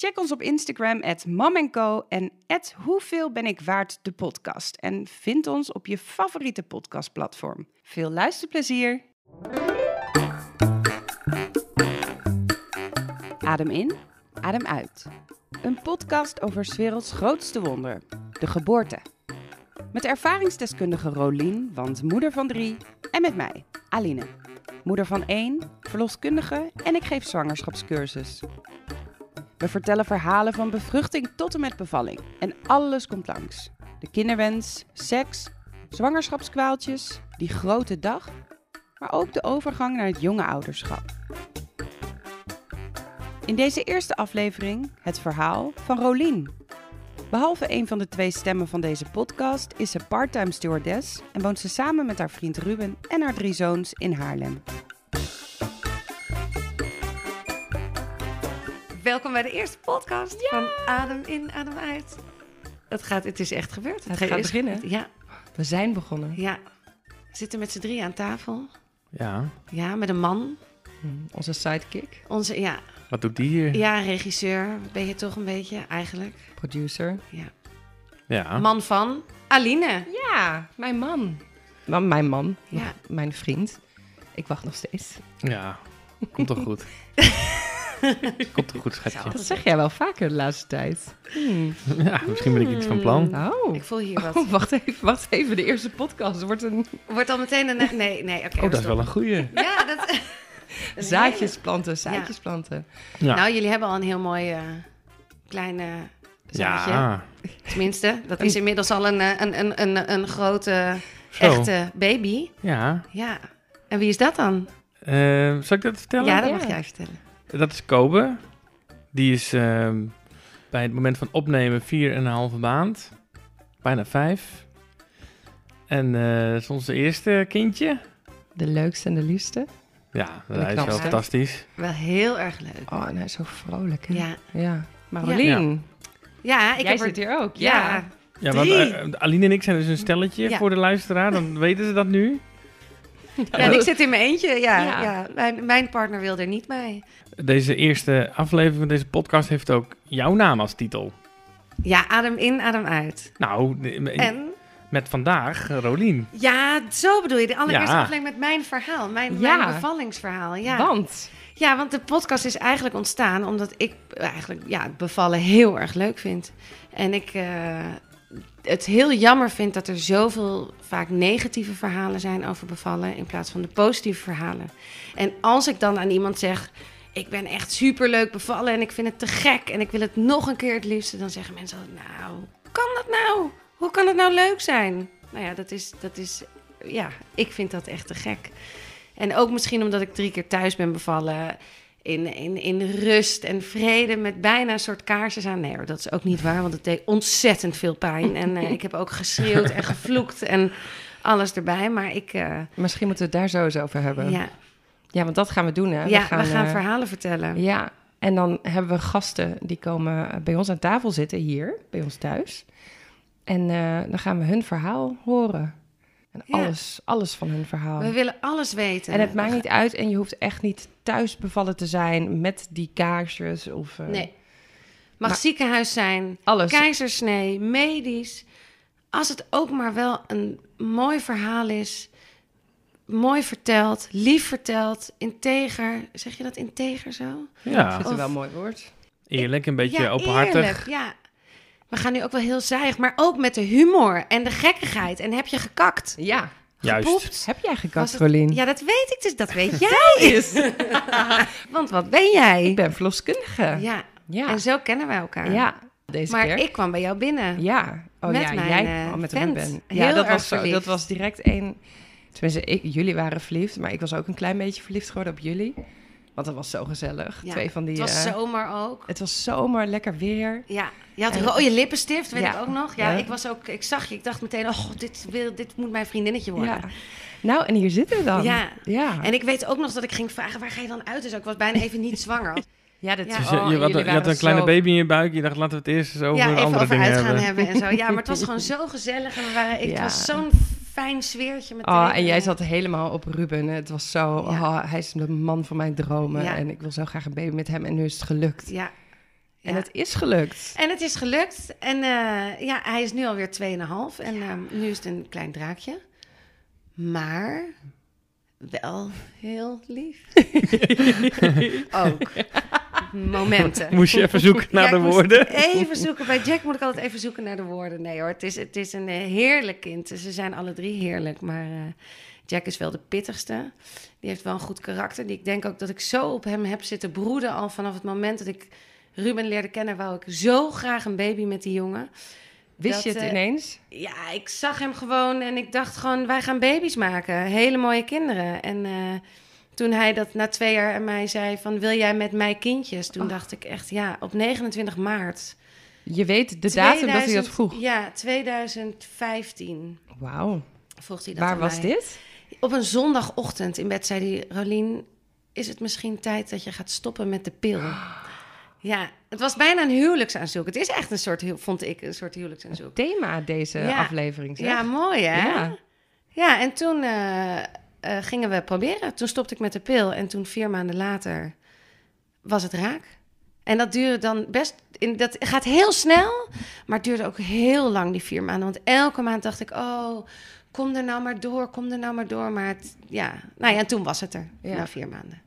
Check ons op Instagram, at en at Hoeveel ben ik waard de podcast. En vind ons op je favoriete podcastplatform. Veel luisterplezier! Adem in, adem uit. Een podcast over 's werelds grootste wonder, de geboorte. Met ervaringsdeskundige Rolien, want moeder van drie, en met mij, Aline. Moeder van één, verloskundige en ik geef zwangerschapscursus. We vertellen verhalen van bevruchting tot en met bevalling. En alles komt langs. De kinderwens, seks, zwangerschapskwaaltjes, die grote dag, maar ook de overgang naar het jonge ouderschap. In deze eerste aflevering het verhaal van Rolien. Behalve een van de twee stemmen van deze podcast is ze parttime stewardess en woont ze samen met haar vriend Ruben en haar drie zoons in Haarlem. Welkom bij de eerste podcast van Adem in, Adem uit. Het, gaat, het is echt gebeurd. Het gaat is beginnen. gebeurd. Ja, We zijn begonnen. ja. We zitten met z'n drie aan tafel. Ja, Ja, met een man. Hm, Onze sidekick, Onze, ja, wat doet die hier? ja, regisseur ben je toch een beetje, eigenlijk. producer. Ja. Ja. Man van Aline. Ja, mijn man. Man, mijn man. Ja. Mijn vriend. Ik wacht nog steeds. Ja, komt toch goed. komt toch goed, schatje. Dat zeg jij wel vaker de laatste tijd. Hm. Ja, misschien ben ik iets van plan. Oh. Ik voel hier wat. Oh, wacht even, wacht even. De eerste podcast wordt een Wordt al meteen een... Nee, nee, oké. Oh, dat is wel een goeie. Ja, dat... zaadjes planten, zaadjes planten. Ja. Nou, jullie hebben al een heel mooi eh kleine zaadje. ja. Tenminste, dat is inmiddels al een, eh, een, een, een, een grote, Zo. echte baby. Ja. Ja. En wie is dat dan? Eh, zal ik dat vertellen? Ja, dat Ja. mag jij vertellen. Dat is Kobe. Die is ehm, bij het moment van opnemen vier en een halve maand. Bijna vijf. En eh dat is onze eerste kindje. De leukste en de liefste. Ja, de hij is wel fantastisch. Wel heel erg leuk. Oh, en hij is zo vrolijk. Hè? Ja. ja. Maar Ja. Ja, ik jij heb er... zit hier ook. Ja. Ja, want eh, Aline en ik zijn dus een stelletje Ja. voor de luisteraar. Dan weten ze dat nu. Ja, en ik zit in mijn eentje. Ja, ja. Ja. Mijn, mijn partner wil er niet bij. Deze eerste aflevering van deze podcast heeft ook jouw naam als titel. Ja, adem in, adem uit. Nou, En met vandaag Rolien. Ja, zo bedoel je. De allereerste Ja. aflevering met mijn verhaal. Mijn, Ja. mijn bevallingsverhaal. Ja. Want, ja, want de podcast is eigenlijk ontstaan omdat ik eigenlijk ja, het bevallen heel erg leuk vind. En ik eh, het heel jammer vind dat er zoveel vaak negatieve verhalen zijn over bevallen in plaats van de positieve verhalen. En als ik dan aan iemand zeg, ik ben echt superleuk bevallen en ik vind het te gek en ik wil het nog een keer het liefste, dan zeggen mensen altijd, nou, hoe kan dat nou? Hoe kan het nou leuk zijn? Nou ja, dat is, dat is, ja, ik vind dat echt te gek. En ook misschien omdat ik drie keer thuis ben bevallen. In, in, in rust en vrede met bijna een soort kaarsjes aan. Nee hoor, dat is ook niet waar, want het deed ontzettend veel pijn. En eh, ik heb ook geschreeuwd en gevloekt en alles erbij. Maar ik, eh, misschien moeten we het daar sowieso over hebben. ja, Ja, want dat gaan we doen, hè? ja, we gaan eh, verhalen vertellen. Ja, en dan hebben we gasten die komen bij ons aan tafel zitten hier, bij ons thuis. En eh, dan gaan we hun verhaal horen. En Ja. alles, alles van hun verhaal. We willen alles weten. En het maakt niet uit en je hoeft echt niet thuis bevallen te zijn met die kaarsjes of... eh, Nee. Mag Maar- ziekenhuis zijn, Alles. keizersnee, medisch. Als het ook maar wel een mooi verhaal is. Mooi verteld, lief verteld, integer. Zeg je dat integer zo? Ik Ja, vind het Of- wel een mooi woord. eerlijk, een beetje ja, openhartig. eerlijk, ja. We gaan nu ook wel heel zijig, maar ook met de humor en de gekkigheid. En heb je gekakt? Ja. Juist. Heb jij gekakt, Rolien? Ja, dat weet ik dus. Dat weet jij. Want wat ben jij? Ik ben verloskundige. Ja, Ja. en zo kennen wij elkaar. Ja, deze maar keer. ik kwam bij jou binnen. Ja, oh Met ja, mijn, jij eh, kwam met vent. een ben. Heel Ja, dat was zo. Dat was direct één. Tenminste, ik, jullie waren verliefd, maar ik was ook een klein beetje verliefd geworden op jullie. Want dat was zo gezellig. Ja, Twee van die... Het was eh, zomer ook. het was zomer, lekker weer. Ja, je had En- rode lippenstift, weet Ja. ik ook nog. Ja, Ja. ik was ook, ik zag je, ik dacht meteen, oh, dit, wil, dit moet mijn vriendinnetje worden. Ja. Nou, en hier zitten we dan. Ja. Ja. En ik weet ook nog dat ik ging vragen, waar ga je dan uit? Dus ik was bijna even niet zwanger. ja, dat Ja. Dus oh, je, had, je een kleine zo- baby in je buik. Je dacht, laten we het eerst eens over ja, andere over dingen uitgaan hebben. en zo. Ja, maar het was gewoon zo gezellig. En we waren, het Ja. was zo'n fijn sfeertje meteen. Oh, en jij zat helemaal op Ruben. Het was zo, Ja. oh, hij is de man van mijn dromen. Ja. En ik wil zo graag een baby met hem. En nu is het gelukt. Ja. En het is gelukt. En het is gelukt. En eh, ja, hij is nu alweer 2,5. En ehm, nu is het een klein draakje. Maar wel heel lief. Ook. Momenten. Moest je even zoeken naar Ja, de woorden? Even zoeken. Bij Jack moet ik altijd even zoeken naar de woorden. Nee hoor, het is, het is een eh, heerlijk kind. Ze zijn alle drie heerlijk. Maar eh, Jack is wel de pittigste. Die heeft wel een goed karakter. Die, ik denk ook dat ik zo op hem heb zitten broeden. Al vanaf het moment dat ik Ruben leerde kennen, wou ik zo graag een baby met die jongen. Wist Dat, je het eh, ineens? Ja, ik zag hem gewoon en ik dacht gewoon, wij gaan baby's maken. Hele mooie kinderen. En eh, toen hij dat na twee jaar aan mij zei van, wil jij met mij kindjes? Toen Oh. dacht ik echt, ja, op 29 maart. Je weet de datum dat hij dat 2000 vroeg. Ja, 2015 Wauw. vroeg hij dat Waar was mij. dit? Op een zondagochtend in bed zei hij, Rolien, is het misschien tijd dat je gaat stoppen met de pil? Ja, het was bijna een huwelijksaanzoek. Het is echt een soort, vond ik, een soort huwelijksaanzoek. Thema deze Ja. aflevering. Zeg. Ja, mooi hè? Ja. Ja, en toen eh, eh, gingen we proberen. Toen stopte ik met de pil en toen vier maanden later was het raak. En dat duurde dan best, in, dat gaat heel snel, maar het duurde ook heel lang die vier maanden. Want elke maand dacht ik, oh, kom er nou maar door, kom er nou maar door. Maar het, ja, nou ja, en toen was het er, Ja. na vier maanden.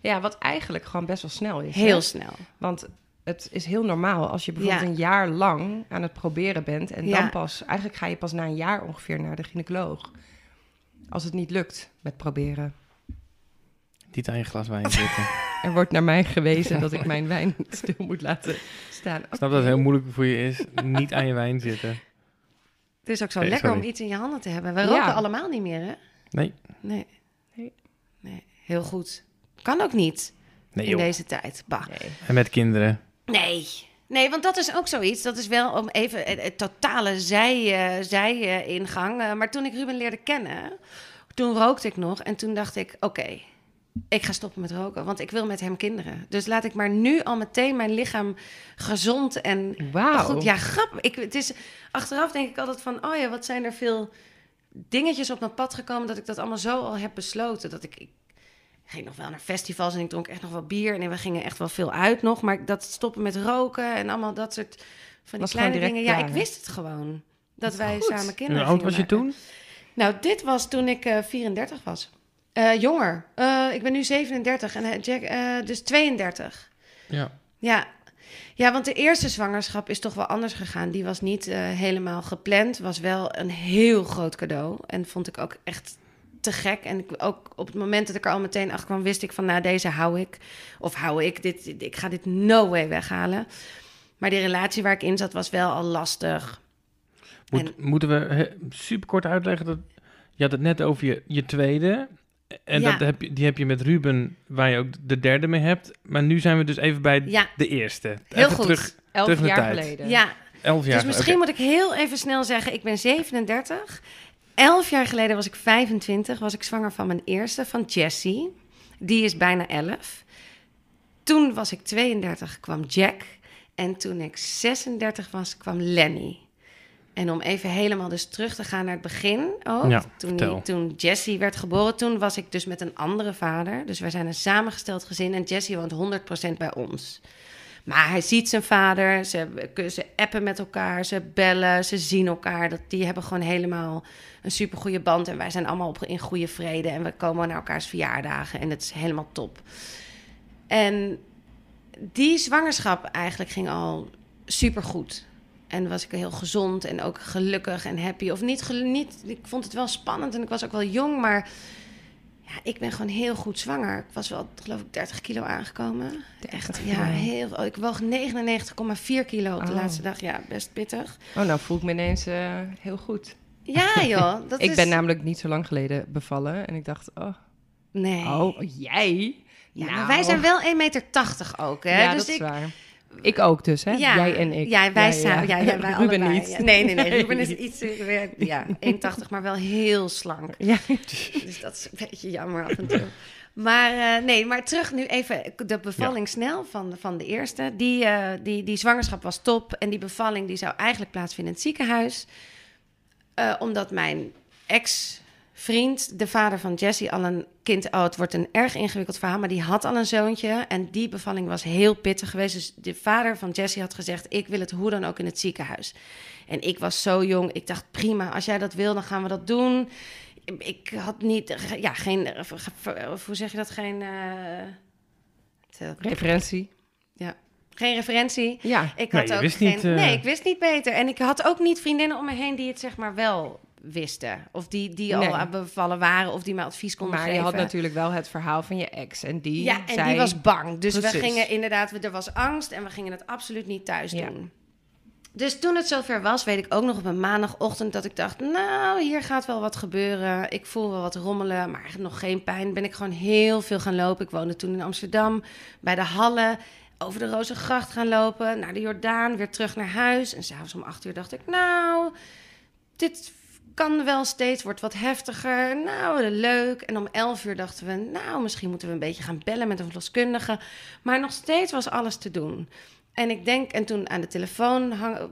Ja, wat eigenlijk gewoon best wel snel is. Heel hè? snel. Want het is heel normaal als je bijvoorbeeld Ja. een jaar lang aan het proberen bent. En Ja. dan pas, eigenlijk ga je pas na een jaar ongeveer naar de gynaecoloog. Als het niet lukt met proberen. Niet aan je glas wijn zitten. Er wordt naar mij gewezen dat ik mijn wijn stil moet laten staan. Ik snap dat het heel moeilijk voor je is. Niet aan je wijn zitten. Het is ook zo lekker sorry. om iets in je handen te hebben. We Ja. roken allemaal niet meer, hè? Nee. Nee. Nee. Nee, heel goed. Kan ook niet Nee in joh. deze tijd. Bah. Nee. En met kinderen. Nee. Nee, want dat is ook zoiets. Dat is wel om even een, een totale zij, eh, zij-ingang. Eh, maar toen ik Ruben leerde kennen, toen rookte ik nog. En toen dacht ik, oké, ik ga stoppen met roken. Want ik wil met hem kinderen. Dus laat ik maar nu al meteen mijn lichaam gezond en Wauw. goed... Ja, grappig. Ik, het is, achteraf denk ik altijd van, oh ja, wat zijn er veel dingetjes op mijn pad gekomen... dat ik dat allemaal zo al heb besloten. Dat ik, ik ging nog wel naar festivals en ik dronk echt nog wel bier. En we gingen echt wel veel uit nog. Maar dat stoppen met roken en allemaal dat soort van die kleine dingen. Ja, ik wist het gewoon. Dat wij goed. samen En kinderen hoe oud was je toen? Nou, dit was toen ik eh 34 was. Eh, jonger. Eh, ik ben nu 37 en Jack, dus 32. Ja. Ja. ja, want de eerste zwangerschap is toch wel anders gegaan. Die was niet helemaal gepland. Was wel een heel groot cadeau. En vond ik ook echt te gek. En ik, ook op het moment dat ik er al meteen achter kwam, wist ik van, nou, deze hou ik. Of hou ik. Dit, ik ga dit no way weghalen. Maar die relatie waar ik in zat, was wel al lastig. Moet, Moeten we super kort uitleggen dat je had het net over je, je tweede. En Ja. dat heb je, die heb je met Ruben, waar je ook de derde mee hebt. Maar nu zijn we dus even bij Ja, de eerste. heel Even goed. terug, Elf terug jaar tijd. geleden. Ja, elf jaar. Dus misschien moet ik heel even snel zeggen, ik ben 37. Elf jaar geleden was ik 25, was ik zwanger van mijn eerste, van Jessie. Die is bijna 11. Toen was ik 32, kwam Jack. En toen ik 36 was, kwam Lenny. En om even helemaal dus terug te gaan naar het begin ook. Ja, toen, die- toen Jessie werd geboren, toen was ik dus met een andere vader. Dus wij zijn een samengesteld gezin en Jessie woont 100% bij ons. Maar hij ziet zijn vader, ze, ze appen met elkaar, ze bellen, ze zien elkaar. Dat, die hebben gewoon helemaal een supergoeie band. En wij zijn allemaal in goede vrede. En we komen naar elkaars verjaardagen en het is helemaal top. En die zwangerschap eigenlijk ging al supergoed. En was ik heel gezond en ook gelukkig en happy. Of niet, niet, ik vond het wel spannend en ik was ook wel jong, maar ja, ik ben gewoon heel goed zwanger. Ik was wel, geloof ik, 30 kilo aangekomen. Echt, ja, heel, oh, ik woog 99,4 kilo op de Oh. laatste dag. Ja, best pittig. Oh, nou voel ik me ineens eh, heel goed. Ja, joh. Dat ik is... ben namelijk niet zo lang geleden bevallen. En ik dacht, oh, Nee. oh jij? Ja, Nou. maar wij zijn wel 1,80 meter ook, hè? ja, dus dat is ik, waar. Ik ook dus, hè? Ja, Jij en ik. Ja, wij samen. Ja, ja, wij Ruben allebei. niet. Nee, nee, nee. Ruben is iets eh, weer, ja, 1,80, maar wel heel slank. Ja. Dus dat is een beetje jammer af en toe. Maar eh, nee, maar terug nu even de bevalling snel van, van de eerste. Die, eh, die, die zwangerschap was top en die bevalling die zou eigenlijk plaatsvinden in het ziekenhuis. Eh, omdat mijn ex-vriend, de vader van Jessie, al een kind... Oh, het wordt een erg ingewikkeld verhaal, maar die had al een zoontje. En die bevalling was heel pittig geweest. Dus de vader van Jessie had gezegd, ik wil het hoe dan ook in het ziekenhuis. En ik was zo jong, ik dacht prima, als jij dat wil, dan gaan we dat doen ik had niet, ja, geen, hoe zeg je dat, geen, uh, Referentie. Ja, geen referentie. Ja. Ik had ook wist geen, niet, uh... nee, ik wist niet beter. En ik had ook niet vriendinnen om me heen die het zeg maar wel wisten. Of die, die Nee. al bevallen waren of die mij advies konden Maar geven. je had natuurlijk wel het verhaal van je ex. En die Ja, en zei... die was bang. Dus Precies. we gingen inderdaad, er was angst en we gingen het absoluut niet thuis Ja. doen. Dus toen het zover was, weet ik ook nog op een maandagochtend dat ik dacht, nou, hier gaat wel wat gebeuren. Ik voel wel wat rommelen, maar nog geen pijn. Ben ik gewoon heel veel gaan lopen. Ik woonde toen in Amsterdam, bij de Hallen, over de Rozengracht gaan lopen, naar de Jordaan, weer terug naar huis. En s'avonds om acht uur dacht ik, nou, dit kan wel steeds, wordt wat heftiger. Nou, leuk. En om elf uur dachten we, nou, misschien moeten we een beetje gaan bellen met een verloskundige. Maar nog steeds was alles te doen. En ik denk, en toen aan de telefoon hangen,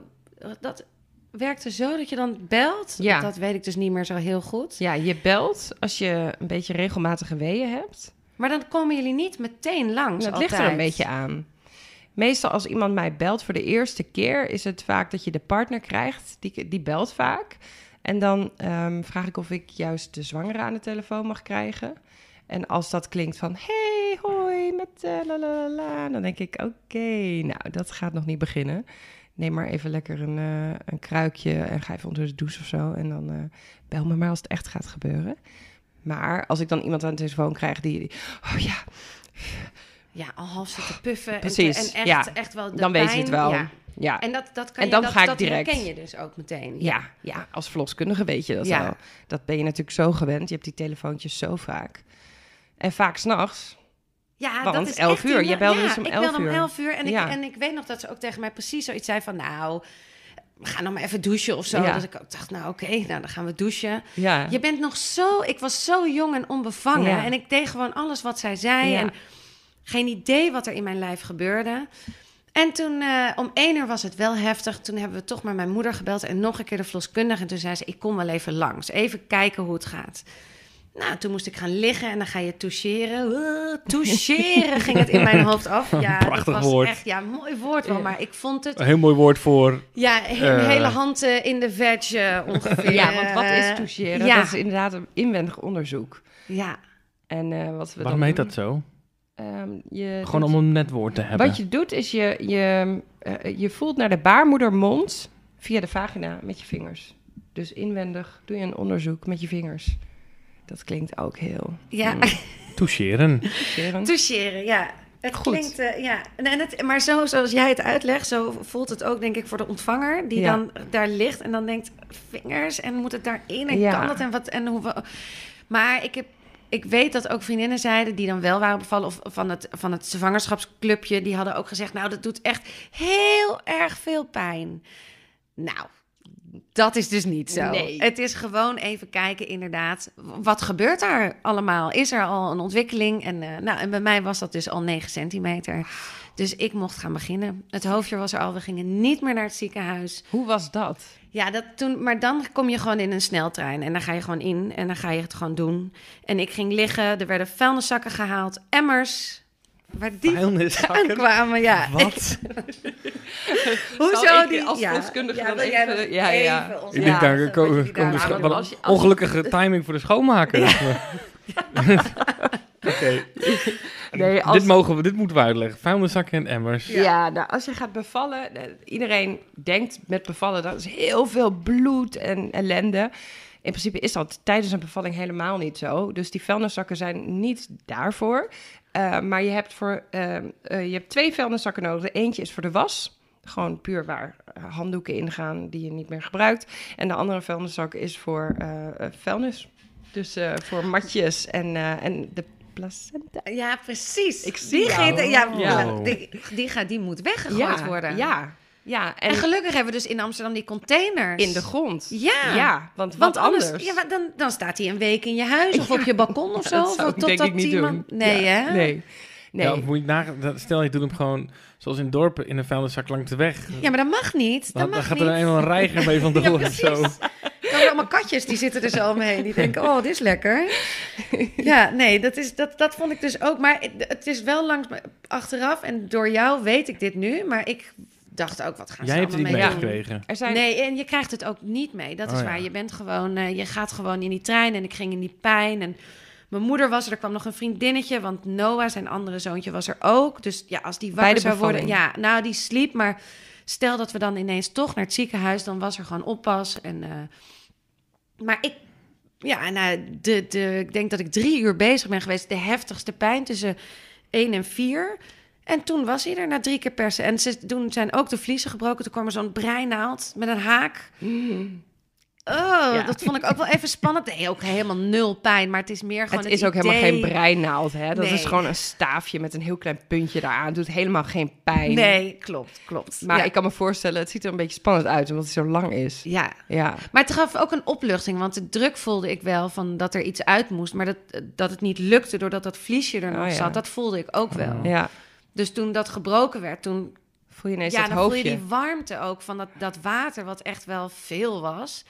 dat werkte zo dat je dan belt. Ja. Dat weet ik dus niet meer zo heel goed. Ja, je belt als je een beetje regelmatige weeën hebt. Maar dan komen jullie niet meteen langs. Dat ligt er een beetje aan. Meestal als iemand mij belt voor de eerste keer... is het vaak dat je de partner krijgt. Die, die belt vaak. En dan ehm, vraag ik of ik juist de zwangere aan de telefoon mag krijgen. En als dat klinkt van... hey, hoi, met eh, la la la dan denk ik, oké, nou, dat gaat nog niet beginnen. Neem maar even lekker een, eh, een kruikje en ga even onder de douche of zo. En dan eh, bel me maar als het echt gaat gebeuren. Maar als ik dan iemand aan de telefoon krijg die... die oh ja, Ja, al half zitten puffen. Precies, En, te- en echt, ja. echt wel de dan weet je het wel. Ja. Ja, En dat, dat kan En je, dan dat, ga ik dat direct. herken je dus ook meteen. Ja, ja, als verloskundige weet je dat Ja. wel. Dat ben je natuurlijk zo gewend. Je hebt die telefoontjes zo vaak. En vaak s'nachts. Ja, Want dat is 11 echt uur, je belde ja, dus om ik 11 belde om uur. 11 uur. En, Ja. ik, en ik weet nog dat ze ook tegen mij precies zoiets zei van... nou, we gaan nog maar even douchen of zo. Ja. Dat ik ook dacht, nou oké, nou dan gaan we douchen. Ja, Je bent nog zo... Ik was zo jong en onbevangen. Ja. En ik deed gewoon alles wat zij zei. En geen idee wat er in mijn lijf gebeurde. En toen, eh, om één uur was het wel heftig. Toen hebben we toch maar mijn moeder gebeld en nog een keer de verloskundige. En toen zei ze, ik kom wel even langs. Even kijken hoe het gaat. Nou, toen moest ik gaan liggen en dan ga je toucheren. Uh, toucheren ging het in mijn hoofd af. Ja, Prachtig dat was woord. echt, ja, mooi woord wel. Maar ik vond het, Een heel mooi woord voor... ja, he- Eh. een hele hand eh, in de veg ongeveer. ja want wat is toucheren? Ja, Dat is inderdaad een inwendig onderzoek. ja. En eh, wat we Waarom dan heet dat zo? Ehm, je Gewoon doet- om een net woord te hebben. Wat je doet is je, je, eh, je voelt naar de baarmoedermond via de vagina met je vingers. Dus inwendig doe je een onderzoek met je vingers. Dat klinkt ook heel Ja, mm, Toucheren. toucheren, ja. Het Goed. klinkt, eh, ja. En en het, maar zo, zoals jij het uitlegt, zo voelt het ook, denk ik, voor de ontvanger. Die Ja. dan daar ligt en dan denkt, vingers, en moet het daarin en Ja. kan dat en wat, en hoe... we- Maar ik heb... Ik weet dat ook vriendinnen zeiden die dan wel waren bevallen of van het, van het zwangerschapsclubje, die hadden ook gezegd, nou, dat doet echt heel erg veel pijn. Nou, dat is dus niet zo. Nee. Het is gewoon even kijken, inderdaad. Wat gebeurt er allemaal? Is er al een ontwikkeling? En, eh, nou, en bij mij was dat dus al 9 centimeter. Dus ik mocht gaan beginnen. Het hoofdje was er al. We gingen niet meer naar het ziekenhuis. Hoe was dat? Ja, dat toen, maar dan kom je gewoon in een sneltrein. En dan ga je gewoon in en dan ga je het gewoon doen. En ik ging liggen. Er werden vuilniszakken gehaald. Emmers. Waar die Vuilniszakken? aankwamen, ja. Wat? Hoezo die? als ja. ja, dan even- ja, ja. even Ik denk, daar laten, ko- wat jullie komt de daar- scho- maar wat als je- een als- ongelukkige timing voor de schoonmaker. Oké. Nee, als- Dit, mogen we, dit moeten we uitleggen. Vuilniszakken en emmers. Ja, nou, als je gaat bevallen, iedereen denkt met bevallen, dat is heel veel bloed en ellende. In principe is dat tijdens een bevalling helemaal niet zo. Dus die vuilniszakken zijn niet daarvoor. Eh, maar je hebt, voor, eh, eh, je hebt twee vuilniszakken nodig. De eentje is voor de was. Gewoon puur waar eh, handdoeken in gaan die je niet meer gebruikt. En de andere vuilniszak is voor vuilnis. Dus eh, voor matjes en, eh, en de placenta. Ja, precies. Ik zie die, gaat, ja, Ja. die, die, gaat, die moet weggegooid ja, worden. Ja, ja. En, En, gelukkig hebben we dus in Amsterdam die containers. in de grond. Ja. Ja, want anders, anders? ja, dan, dan staat hij een week in je huis of op je balkon of zo. dat zou of ik denk ik niet iemand- doen. Nee, Ja, hè? Nee. Nee. Ja, moet je nagaan- stel je doet hem gewoon zoals in dorpen in een vuilniszak langs de weg. Ja, maar dat mag niet. Dat dan, gaat er eenmaal een reiger mee van de Ja, of zo. Dan allemaal katjes die zitten er zo omheen. Die denken, oh, dit is lekker. Ja, nee, dat, is, dat, dat vond ik dus ook. Maar het, is wel langs me- achteraf. En door jou weet ik dit nu. Maar ik dacht ook, wat gaan Jij ze hebt het niet allemaal mee doen? meegekregen. Er zijn Nee, en je krijgt het ook niet mee. Dat is Oh, ja. waar. Je bent gewoon, eh, je gaat gewoon in die trein en ik ging in die pijn. En mijn moeder was er, er kwam nog een vriendinnetje, want Noah, zijn andere zoontje, was er ook. Dus ja, als die wakker zou worden, ja, nou die sliep, maar stel dat we dan ineens toch naar het ziekenhuis, dan was er gewoon oppas. En, eh, maar ik, ja, nou, de, de, ik denk dat ik drie uur bezig ben geweest. De heftigste pijn tussen één en vier. En toen was hij er na drie keer persen. En ze, toen zijn ook de vliezen gebroken. Toen kwam er zo'n breinaald met een haak. Oh, Ja. dat vond ik ook wel even spannend. Nee, ook helemaal nul pijn. Maar het is meer gewoon het is ook idee- helemaal geen breinaald, hè? Dat Nee. is gewoon een staafje met een heel klein puntje daaraan. Doet helemaal geen pijn. Nee, klopt, klopt. Maar ja. ik kan me voorstellen, het ziet er een beetje spannend uit, omdat hij zo lang is. Ja, Ja. maar het gaf ook een opluchting. Want de druk voelde ik wel van dat er iets uit moest. Maar dat, dat het niet lukte doordat dat vliesje er nog Oh, ja. zat. Dat voelde ik ook wel. Ja. Dus toen dat gebroken werd, toen Voel je ineens ja, dat dan voel je die warmte ook van dat, dat water, wat echt wel veel was.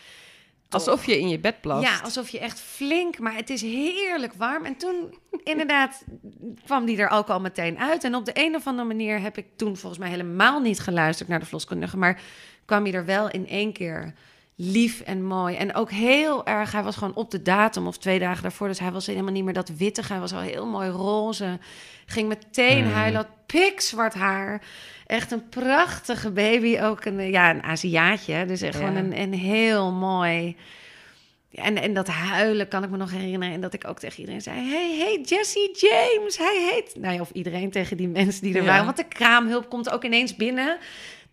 Alsof je in je bed plast. Ja, alsof je echt flink, maar het is heerlijk warm. En toen, inderdaad, kwam die er ook al meteen uit. En op de een of andere manier heb ik toen volgens mij helemaal niet geluisterd naar de verloskundige. Maar kwam hij er wel in één keer lief en mooi. En ook heel erg, hij was gewoon op de datum of twee dagen daarvoor. Dus hij was helemaal niet meer dat wittig. Hij was al heel mooi roze. Ging meteen Mm. huilen, had pikzwart haar. Echt een prachtige baby. Ook een, ja, een Aziatje. Dus echt Ja. gewoon een, een heel mooi... En, en dat huilen kan ik me nog herinneren. En dat ik ook tegen iedereen zei... Hey, hey, Jesse James, hij heet... Nou ja, of iedereen tegen die mensen die er Ja. waren. Want de kraamhulp komt ook ineens binnen.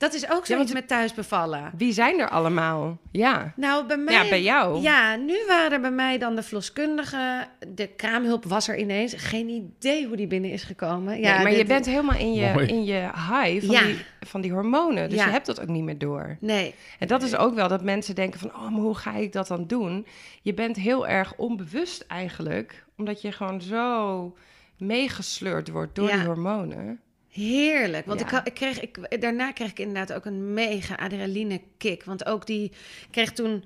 Dat is ook zoiets met thuis bevallen. Wie zijn er allemaal? Ja. Nou, bij mij... Ja, bij jou. Ja, nu waren er bij mij dan de verloskundigen. De kraamhulp was er ineens. Geen idee hoe die binnen is gekomen. Ja, Nee, maar je bent helemaal in je, Mooi. in je high van, Ja. die, van die hormonen. Dus Ja. je hebt dat ook niet meer door. Nee, En dat is ook wel dat mensen denken van... oh, maar hoe ga ik dat dan doen? Je bent heel erg onbewust eigenlijk. Omdat je gewoon zo meegesleurd wordt door Ja. die hormonen. Heerlijk. Want Ja. ik, ik kreeg, ik, daarna kreeg ik inderdaad ook een mega adrenaline kick. Want ook die kreeg toen.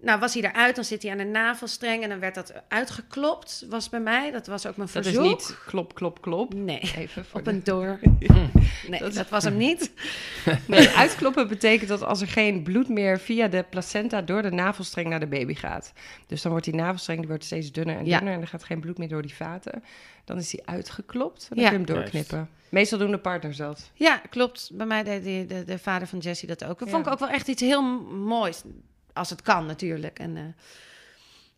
Nou, was hij eruit, dan zit hij aan de navelstreng en dan werd dat uitgeklopt. Was bij mij. Dat was ook mijn Dat verzoek. is niet klop, klop, klop. Nee, Even op de- een door. Nee, Dat dat, was hem niet. Nee, uitkloppen betekent dat als er geen bloed meer via de placenta door de navelstreng naar de baby gaat. Dus dan wordt die navelstreng die wordt steeds dunner en Ja. dunner en er gaat geen bloed meer door die vaten. Dan is die uitgeklopt en dan Ja. kun je hem doorknippen. Meestal doen de partners dat. Ja, klopt. Bij mij deed die, de, de vader van Jessie dat ook. Dat vond ik ook wel echt iets heel moois. Als het kan, natuurlijk. En, eh,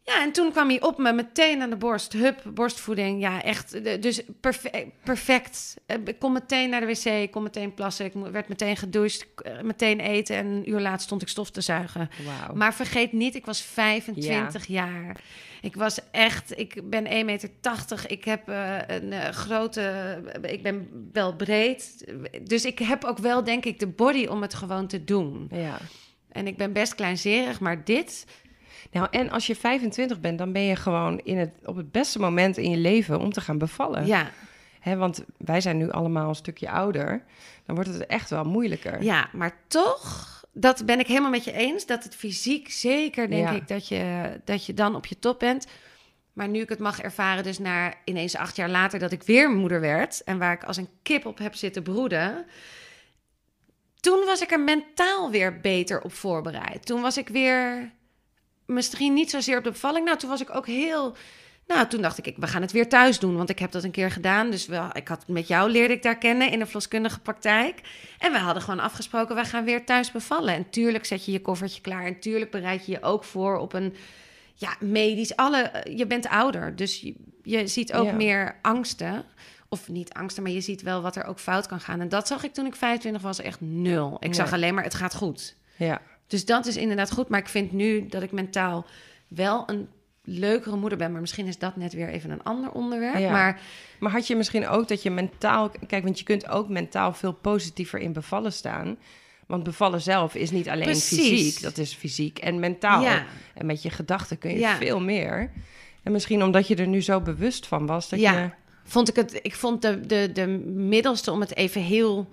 ja, en toen kwam hij op me meteen aan de borst. Hup, borstvoeding. Ja, echt. de- Dus perfe- perfect. Eh, Ik kon meteen naar de wc, ik kon meteen plassen. Ik werd meteen gedoucht, eh, meteen eten. En een uur later stond ik stof te zuigen. Maar vergeet niet, ik was 25 jaar. Ik was echt, ik ben 1,80 meter. Ik heb eh, een eh, grote, ik ben wel breed. Dus ik heb ook wel, denk ik, de body om het gewoon te doen. Ja. En ik ben best kleinzerig, maar dit, Nou, en als je 25 bent, dan ben je gewoon in het, op het beste moment in je leven om te gaan bevallen. ja, Hè, want wij zijn nu allemaal een stukje ouder. Dan wordt het echt wel moeilijker. ja, maar toch, dat ben ik helemaal met je eens. Dat het fysiek zeker, denk Ja. ik, dat je, dat je dan op je top bent. Maar nu ik het mag ervaren, dus na ineens acht jaar later dat ik weer moeder werd... en waar ik als een kip op heb zitten broeden... toen was ik er mentaal weer beter op voorbereid. Toen was ik weer misschien niet zozeer op de bevalling. Nou, toen was ik ook heel... Nou, toen dacht ik, ik, we gaan het weer thuis doen, want ik heb dat een keer gedaan. Dus wel, ik had, met jou leerde ik daar kennen in de verloskundige praktijk. En we hadden gewoon afgesproken, we gaan weer thuis bevallen. En tuurlijk zet je je koffertje klaar. En tuurlijk bereid je je ook voor op een ja, medisch. Alle, je bent ouder, dus je, je ziet ook Ja. meer angsten. Of niet angsten, maar je ziet wel wat er ook fout kan gaan. En dat zag ik toen ik 25 was echt nul. Ik Nee. zag alleen maar, het gaat goed. Ja. Dus dat is inderdaad goed. Maar ik vind nu dat ik mentaal wel een leukere moeder ben. Maar misschien is dat net weer even een ander onderwerp. Ja. Maar Maar had je misschien ook dat je mentaal... Kijk, want je kunt ook mentaal veel positiever in bevallen staan. Want bevallen zelf is niet alleen Precies. fysiek. Dat is fysiek en mentaal. Ja. En met je gedachten kun je Ja. veel meer. En misschien omdat je er nu zo bewust van was. Dat Ja. je... vond ik het, ik vond de, de, de middelste, om het even heel.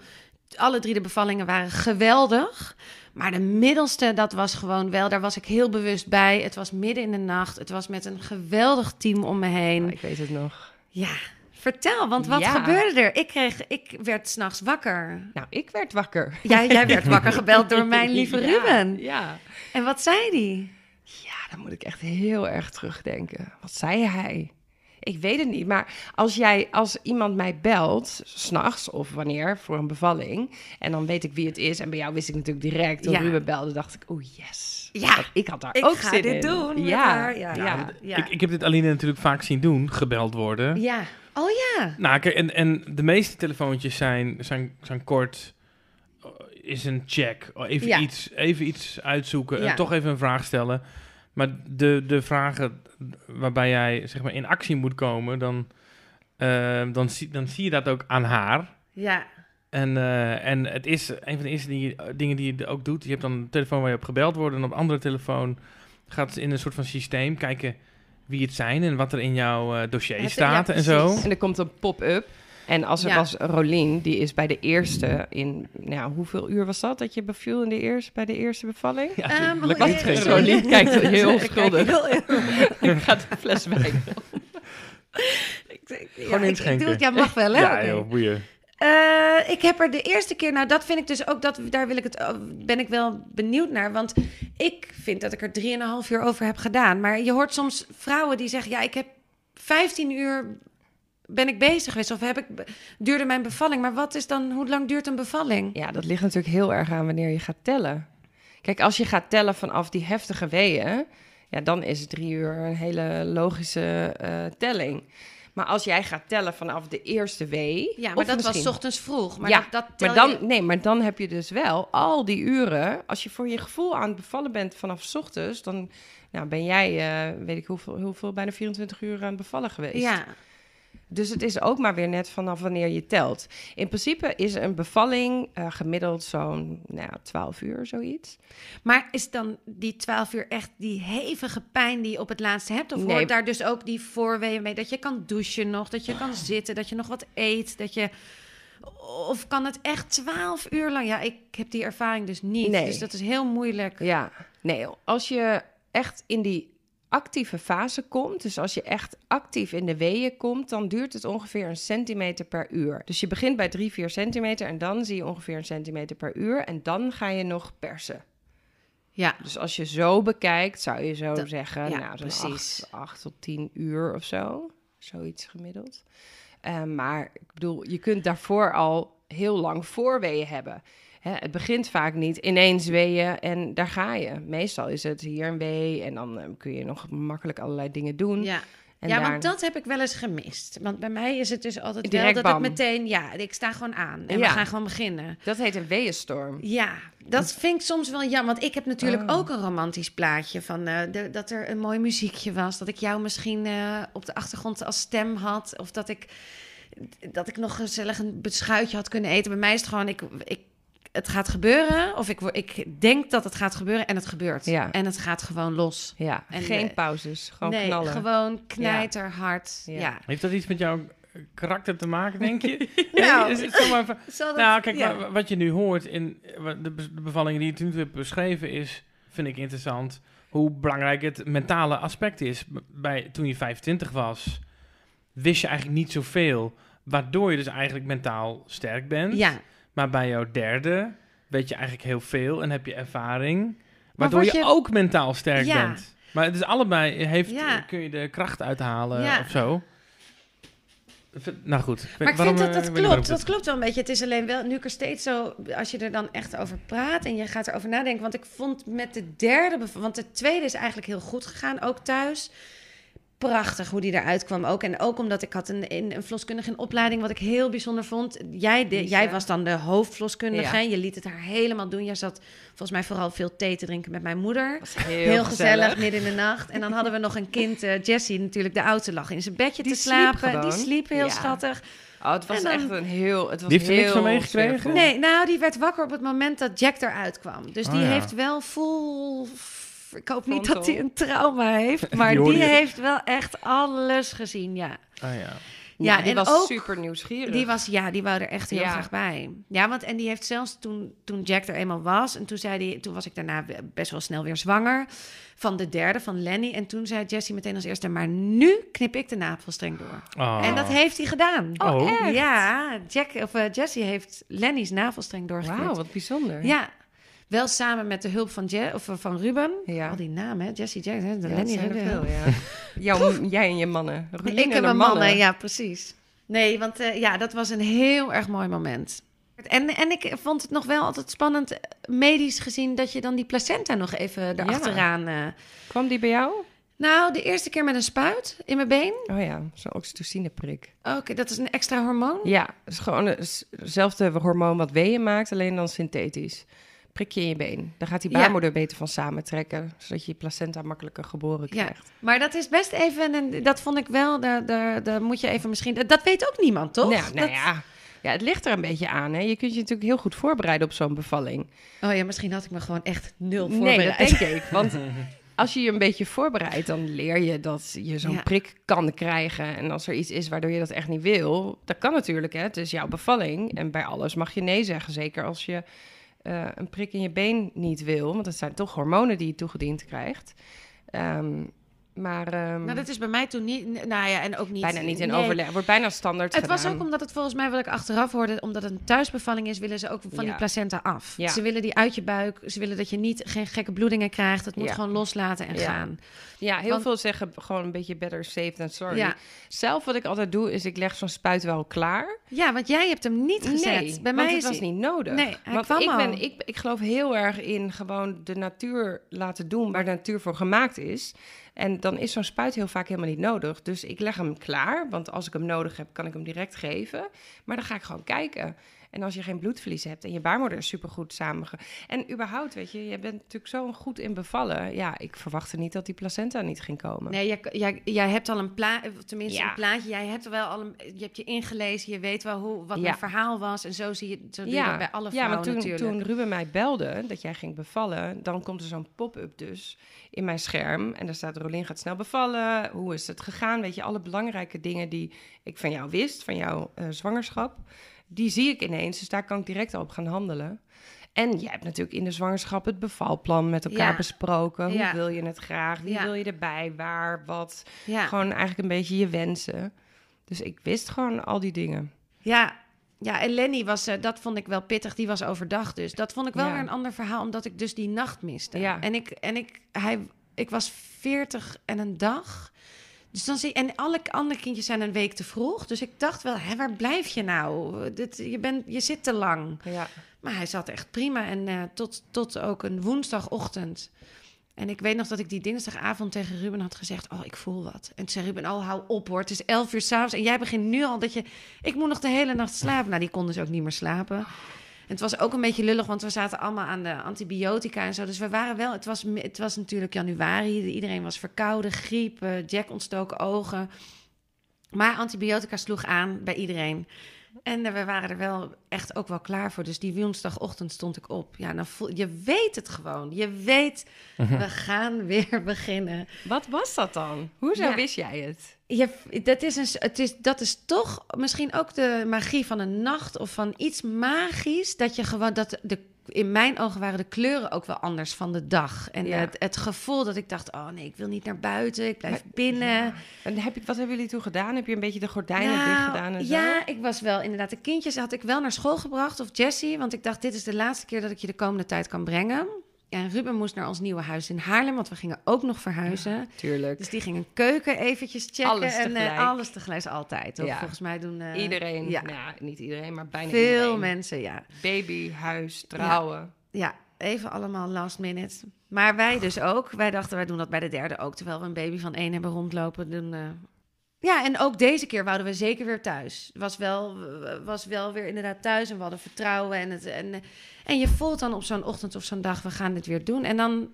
Alle drie de bevallingen waren geweldig. Maar de middelste, dat was gewoon wel, daar was ik heel bewust bij. Het was midden in de nacht. Het was met een geweldig team om me heen. Oh, ik weet het nog. Ja, vertel, want wat Ja. gebeurde er? Ik, kreeg, ik werd s'nachts wakker. Nou, ik werd wakker. Ja, jij werd wakker gebeld door mijn lieve Ja, Ruben. Ja. En wat zei die? Ja, dan moet ik echt heel erg terugdenken. Wat zei hij? Ik weet het niet, maar als, jij, als iemand mij belt, s'nachts of wanneer, voor een bevalling... en dan weet ik wie het is, en bij jou wist ik natuurlijk direct, toen Ja. Ruben belde, dacht ik, oh yes. Ja, ik had daar ik ook zin dit in. doen Ja. Ja. ja. Ja. Ja. Ik, ik heb dit Aline natuurlijk vaak zien doen, gebeld worden. ja. Oh ja. Nou, kijk, en, en de meeste telefoontjes zijn, zijn, zijn kort. eh, Is een check. Oh, Even, Ja. iets, even iets uitzoeken. Ja. En toch even een vraag stellen. Maar de, de vragen waarbij jij zeg maar, in actie moet komen, dan, eh, dan, zie, dan zie je dat ook aan haar. Ja. En, eh, en het is een van de eerste die, dingen die je ook doet. Je hebt dan een telefoon waar je op gebeld wordt. En op een andere telefoon gaat ze in een soort van systeem kijken wie het zijn en wat er in jouw eh, dossier Het- staat ja, en zo. En er komt een pop-up. En als er Ja. was Rolien, die is bij de eerste in... Nou, hoeveel uur was dat dat je beviel in de eerste, bij de eerste bevalling? Ja, Ehm, lekker hoe- niet geven. Sorry. Rolien kijkt heel kijk schuldig. heel- ik ga de fles wijn. Ja, Gewoon ik- inschenken. Ik doe het, ja, mag wel, hè? Ja, joh, boeien. Eh, ik heb er de eerste keer, nou dat vind ik dus ook, dat, daar wil ik het, ben ik wel benieuwd naar. Want ik vind dat ik er 3,5 uur over heb gedaan. Maar je hoort soms vrouwen die zeggen, ja, ik heb 15 uur ben ik bezig geweest. Of heb ik, duurde mijn bevalling. Maar wat is dan, hoe lang duurt een bevalling? Ja, dat ligt natuurlijk heel erg aan wanneer je gaat tellen. Kijk, als je gaat tellen vanaf die heftige weeën, ja, dan is drie uur een hele logische eh, telling. Maar als jij gaat tellen vanaf de eerste wee. Ja, maar dat was misschien- ochtends vroeg. Maar ja, dat, dat maar je- dan, nee, maar dan heb je dus wel al die uren. Als je voor je gevoel aan het bevallen bent vanaf ochtends, dan nou, ben jij, eh, weet ik hoeveel, hoeveel, bijna 24 uur aan het bevallen geweest. Ja, Dus het is ook maar weer net vanaf wanneer je telt. In principe is een bevalling eh, gemiddeld zo'n nou, ja, 12 uur, zoiets. maar is dan die 12 uur echt die hevige pijn die je op het laatste hebt? Of Nee. hoort daar dus ook die voorweeën mee? Dat je kan douchen nog, dat je kan zitten, dat je nog wat eet, dat je... Of kan het echt 12 uur lang? Ja, ik heb die ervaring dus niet. Nee. Dus dat is heel moeilijk. Ja, nee, als je echt in die actieve fase komt, dus als je echt actief in de weeën komt, dan duurt het ongeveer een centimeter per uur. Dus je begint bij 3, 4 centimeter en dan zie je ongeveer een centimeter per uur en dan ga je nog persen. Ja, Dus als je zo bekijkt, zou je zo Dat- zeggen, ja, nou, precies. 8 tot 10 uur of zo. Zoiets gemiddeld. Eh, maar ik bedoel, je kunt daarvoor al heel lang voorweeën hebben. Hè, het begint vaak niet ineens weeën en daar ga je. Meestal is het hier een wee en dan eh, kun je nog makkelijk allerlei dingen doen. ja. En ja, daar- want dat heb ik wel eens gemist. Want bij mij is het dus altijd Direct wel dat bam. het meteen... Ja, ik sta gewoon aan en we gaan gewoon beginnen. Dat heet een weeënstorm. Ja, dat vind ik soms wel jammer. Want ik heb natuurlijk Oh. ook een romantisch plaatje van eh, de- dat er een mooi muziekje was. Dat ik jou misschien eh, op de achtergrond als stem had. Of dat ik, dat ik nog gezellig een beschuitje had kunnen eten. Bij mij is het gewoon, ik, ik, het gaat gebeuren. Of ik, ik denk dat het gaat gebeuren en het gebeurt. Ja. En het gaat gewoon los. Ja, En, geen eh, pauzes, gewoon nee, knallen. gewoon knijterhard. Ja. Ja. Heeft dat iets met jouw karakter te maken, denk je? Nou, Nee, is het zomaar van- Zal dat- nou, kijk, ja. wat je nu hoort in de, be- de bevallingen die je toen hebt beschreven is, vind ik interessant, hoe belangrijk het mentale aspect is. Bij, toen je 25 was, wist je eigenlijk niet zoveel, waardoor je dus eigenlijk mentaal sterk bent. Ja, Maar bij jouw derde weet je eigenlijk heel veel en heb je ervaring, waardoor je... je- ook mentaal sterk Ja. bent. Maar het is allebei, heeft, Ja. kun je de kracht uithalen Ja. of zo. Nou goed. Maar ik Waarom, vind dat eh, dat klopt. Dat klopt wel een beetje. Het is alleen wel, nu ik er steeds zo, als je er dan echt over praat en je gaat erover nadenken. Want ik vond met de derde, want de tweede is eigenlijk heel goed gegaan, ook thuis. Prachtig hoe die eruit kwam ook. En ook omdat ik had een, een, een verloskundige in opleiding, wat ik heel bijzonder vond. Jij, de, jij was dan de hoofdverloskundige. Ja. Je liet het haar helemaal doen. Jij zat volgens mij vooral veel thee te drinken met mijn moeder. was heel, Heel, gezellig, midden in de nacht. En dan hadden we nog een kind, eh, Jessie natuurlijk, de oudste, lag in zijn bedje Die te sliep slapen. Die sliep heel Ja. schattig. Oh, het was dan- echt een heel... Het was Die heeft er niks van meegekregen? Nee, nou, die werd wakker op het moment dat Jack eruit kwam. Dus Oh, die ja. heeft wel full... Ik hoop niet dat hij een trauma heeft, maar Die heeft wel echt alles gezien, ja. Ah ja. Ja, Ja, die en was ook- super nieuwsgierig. Die was, ja, die wou er echt heel Ja. graag bij. Ja, want en die heeft zelfs toen, toen Jack er eenmaal was... en toen, zei die, toen was ik daarna best wel snel weer zwanger... van de derde, van Lenny. En toen zei Jessie meteen als eerste... maar nu knip ik de navelstreng door. Oh. En dat heeft hij gedaan. Oh, echt? Ja, Jack, of, eh, Jessie heeft Lenny's navelstreng doorgeknipt. Wauw, wat bijzonder. Ja, wel samen met de hulp van, Je of, van Ruben. Ja. Al die namen, hè? Jessie, Jack, hè? de Ja, Lenny. zijn er hè? veel, ja. Jouw, jij en je mannen. Rolien Ik en mijn mannen. ja, precies. Nee, want eh, ja, dat was een heel erg mooi moment. En, en ik vond het nog wel altijd spannend, eh, medisch gezien, dat je dan die placenta nog even erachteraan... eh Kwam die bij jou? Nou, de eerste keer met een spuit in mijn been. Oh ja, zo'n oxytocineprik. Oké, dat is een extra hormoon. Ja, het is gewoon hetzelfde hormoon wat weeën maakt, alleen dan synthetisch. Prik je in je been. Dan gaat die Ja. baarmoeder beter van samentrekken, zodat je je placenta makkelijker geboren Ja, krijgt. maar dat is best even, en dat vond ik wel, daar, daar, daar moet je even misschien... Dat weet ook niemand, toch? Nou, nou Dat- ja. ja, het ligt er een beetje aan. Hè. Je kunt je natuurlijk heel goed voorbereiden op zo'n bevalling. Oh ja, misschien had ik me gewoon echt nul Nee, voorbereid. dat denk ik. Want als je je een beetje voorbereidt, dan leer je dat je zo'n Ja. prik kan krijgen. En als er iets is waardoor je dat echt niet wil, dat kan natuurlijk. Hè. Het is jouw bevalling. En bij alles mag je nee zeggen. Zeker als je eh, een prik in je been niet wil. Want het zijn toch hormonen die je toegediend krijgt. Ehm, maar ehm, Nou, dat is bij mij toen niet... Nou ja, en ook niet... bijna niet in nee. overleg. Wordt bijna standaard Het was ook omdat het volgens mij, wat ik achteraf hoorde, omdat het een thuisbevalling is, willen ze ook van die placenta af. Ja. Ze willen die uit je buik, ze willen dat je niet geen gekke bloedingen krijgt. Het moet Ja. gewoon loslaten en gaan. Ja, heel Want- veel zeggen gewoon een beetje better safe than sorry. Ja. Zelf wat ik altijd doe, is ik leg zo'n spuit wel klaar. ja, want jij hebt hem niet gezet. Nee, bij want mij het is was hij- niet nodig. Nee, hij want kwam ik, al. ben, ik, ik geloof heel erg in gewoon de natuur laten doen waar de natuur voor gemaakt is. En dan is zo'n spuit heel vaak helemaal niet nodig. Dus ik leg hem klaar, want als ik hem nodig heb, kan ik hem direct geven. Maar dan ga ik gewoon kijken. En als je geen bloedverlies hebt en je baarmoeder is supergoed samenge... En überhaupt, weet je, je bent natuurlijk zo goed in bevallen. Ja, ik verwachtte niet dat die placenta niet ging komen. Nee, jij, jij, jij hebt al een plaatje, tenminste Ja. een plaatje. Jij hebt wel al een, je hebt je ingelezen, je weet wel hoe, wat Ja. mijn verhaal was. En zo zie je, zo je dat bij alle ja, vrouwen maar toen, natuurlijk. toen Ruben mij belde dat jij ging bevallen, dan komt er zo'n pop-up dus in mijn scherm. En daar staat Rolien gaat snel bevallen. Hoe is het gegaan? Weet je, alle belangrijke dingen die ik van jou wist, van jouw eh, zwangerschap, die zie ik ineens. Dus daar kan ik direct al op gaan handelen. En jij hebt natuurlijk in de zwangerschap het bevalplan met elkaar Ja. besproken. Hoe Ja. wil je het graag? Wie Ja. wil je erbij? Waar? Wat? ja. Gewoon eigenlijk een beetje je wensen. Dus ik wist gewoon al die dingen. Ja, ja, en Lenny was, eh, dat vond ik wel pittig, die was overdag dus. Dat vond ik wel Ja. weer een ander verhaal, omdat ik dus die nacht miste. Ja. En, ik, en ik, hij, ik was 40 en een dag. Dus dan zie en alle andere kindjes zijn een week te vroeg. Dus ik dacht wel, hè, waar blijf je nou? Dit, je, bent, je zit te lang. Ja. Maar hij zat echt prima. En eh, tot, tot ook een woensdagochtend. En ik weet nog dat ik die dinsdagavond tegen Ruben had gezegd... oh, ik voel wat. En toen zei Ruben, oh, hou op hoor. Het is elf uur s'avonds en jij begint nu al dat je... ik moet nog de hele nacht slapen. Nou, die kon dus ook niet meer slapen. En het was ook een beetje lullig, want we zaten allemaal aan de antibiotica en zo. Dus we waren wel... Het was, het was natuurlijk januari. Iedereen was verkouden, griep, eh, Jack ontstoken ogen. Maar antibiotica sloeg aan bij iedereen. En eh, we waren er wel echt ook wel klaar voor. Dus die woensdagochtend stond ik op. Ja, dan voel, je weet het gewoon. Je weet, we gaan weer beginnen. Wat was dat dan? Hoezo Ja. wist jij het? Je, dat, is een, het is, dat is toch misschien ook de magie van een nacht of van iets magisch. Dat je gewoon, dat de, in mijn ogen waren de kleuren ook wel anders van de dag. En Ja. het, het gevoel dat ik dacht, oh nee, ik wil niet naar buiten, ik blijf Maar- binnen. Ja. En heb je, wat hebben jullie toen gedaan? Heb je een beetje de gordijnen Nou, dicht gedaan en zo? Ja, ik was wel inderdaad. De kindjes had ik wel naar school gebracht, of Jessie. Want ik dacht, dit is de laatste keer dat ik je de komende tijd kan brengen. En Ruben moest naar ons nieuwe huis in Haarlem, want we gingen ook nog verhuizen. Tuurlijk. Dus die ging een keuken eventjes checken. Alles en eh, alles tegelijk altijd. Ja. Volgens mij doen eh, iedereen, Ja, nou, niet iedereen, maar bijna veel iedereen. mensen, ja. Baby, huis, trouwen. Ja, even allemaal last minute. Maar wij dus ook. Wij dachten, wij doen dat bij de derde ook. Terwijl we een baby van één hebben rondlopen. Doen, eh. Ja, en ook deze keer wouden we zeker weer thuis. Was wel, was wel weer inderdaad thuis en we hadden vertrouwen. En, het, en, eh, en je voelt dan op zo'n ochtend of zo'n dag, we gaan dit weer doen. En dan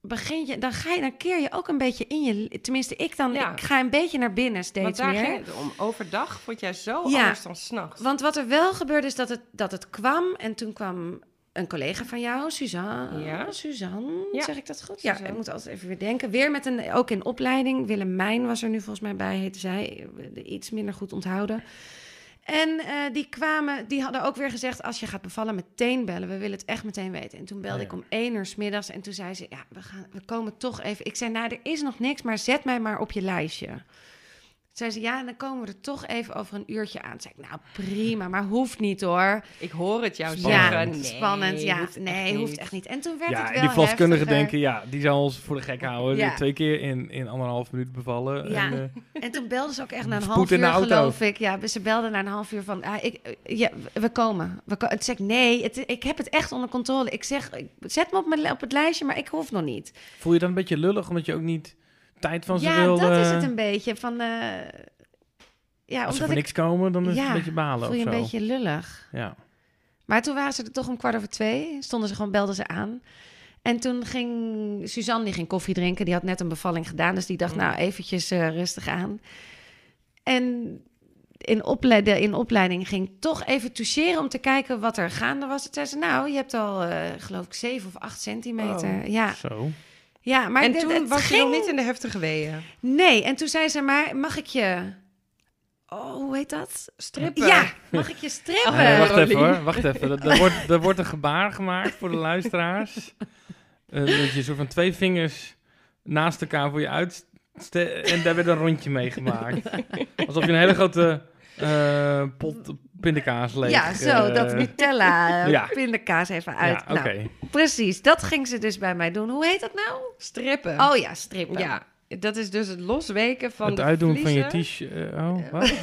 begin je, dan ga je, dan keer je ook een beetje in je, tenminste ik dan, Ja. ik ga een beetje naar binnen steeds meer. om. Overdag vond jij zo Ja. anders dan s'nachts. Want wat er wel gebeurde is dat het, dat het kwam en toen kwam een collega van jou, Suzanne. Ja. Suzanne, Ja. zeg ik dat goed? Ja, ik moet altijd even weer denken. Weer met een, ook in opleiding. Willemijn was er nu volgens mij bij, heette zij. Iets minder goed onthouden. En eh, die kwamen, die hadden ook weer gezegd: als je gaat bevallen, meteen bellen. We willen het echt meteen weten. En toen belde Oh ja. ik om één uur 's middags. En toen zei ze: Ja, we, gaan, we komen toch even. Ik zei: Nou, er is nog niks, maar zet mij maar op je lijstje. Zei ze: Ja, en dan komen we er toch even over een uurtje aan. Zei ik: Nou, prima, maar hoeft niet hoor. Ik hoor het jou Spannend. zeggen. Ja, Nee, spannend. Ja, hoeft nee, echt hoeft echt niet. En toen werd Ja, het en wel die verloskundigen denken, ja, die zal ons voor de gek houden. Ja. Twee keer in, in anderhalf minuut bevallen. Ja. En, eh, En toen belden ze ook echt na een half in de uur, auto. geloof ik. Ja, ze belden na een half uur van, ah, ik, ja, we komen. We ko toen zei ik, nee, het, ik heb het echt onder controle. Ik zeg, ik, zet me op, mijn, op het lijstje, maar ik hoef nog niet. voel je dan een beetje lullig, omdat je ook niet tijd van ze ja, wil... dat is het een beetje. Van, eh, ja, Als ze omdat voor ik niks komen, dan is het Ja, een beetje balen voel je een beetje lullig. Ja. Maar toen waren ze er toch om kwart over twee. Stonden ze gewoon, belden ze aan. En toen ging Suzanne, die ging koffie drinken. Die had net een bevalling gedaan. Dus die dacht, Mm. nou, eventjes eh, rustig aan. En in, opleid- de- in opleiding ging toch even toucheren om te kijken wat er gaande was. Toen zei ze, nou, je hebt al, eh, geloof ik, zeven of acht centimeter. Ja, Zo. Ja, maar en dit- toen het was je ging... nog niet in de heftige weeën. Nee, en toen zei ze, maar mag ik je... Oh, hoe heet dat? Strippen. Ja, mag ik je strippen? Nee, wacht even hoor, wacht even. Er, er wordt, er wordt een gebaar gemaakt voor de luisteraars. Eh, dat je zo van twee vingers naast elkaar voor je uit... En daar werd een rondje mee gemaakt. Alsof je een hele grote eh, pot pindakaas leeg... Ja, zo, dat Nutella eh, ja. pindakaas even uit. Ja. Nou, precies, dat ging ze dus bij mij doen. Hoe heet dat nou? Strippen. Oh ja, strippen. Ja, dat is dus het losweken van het de uitdoen van je t-shirt... eh, oh, wat?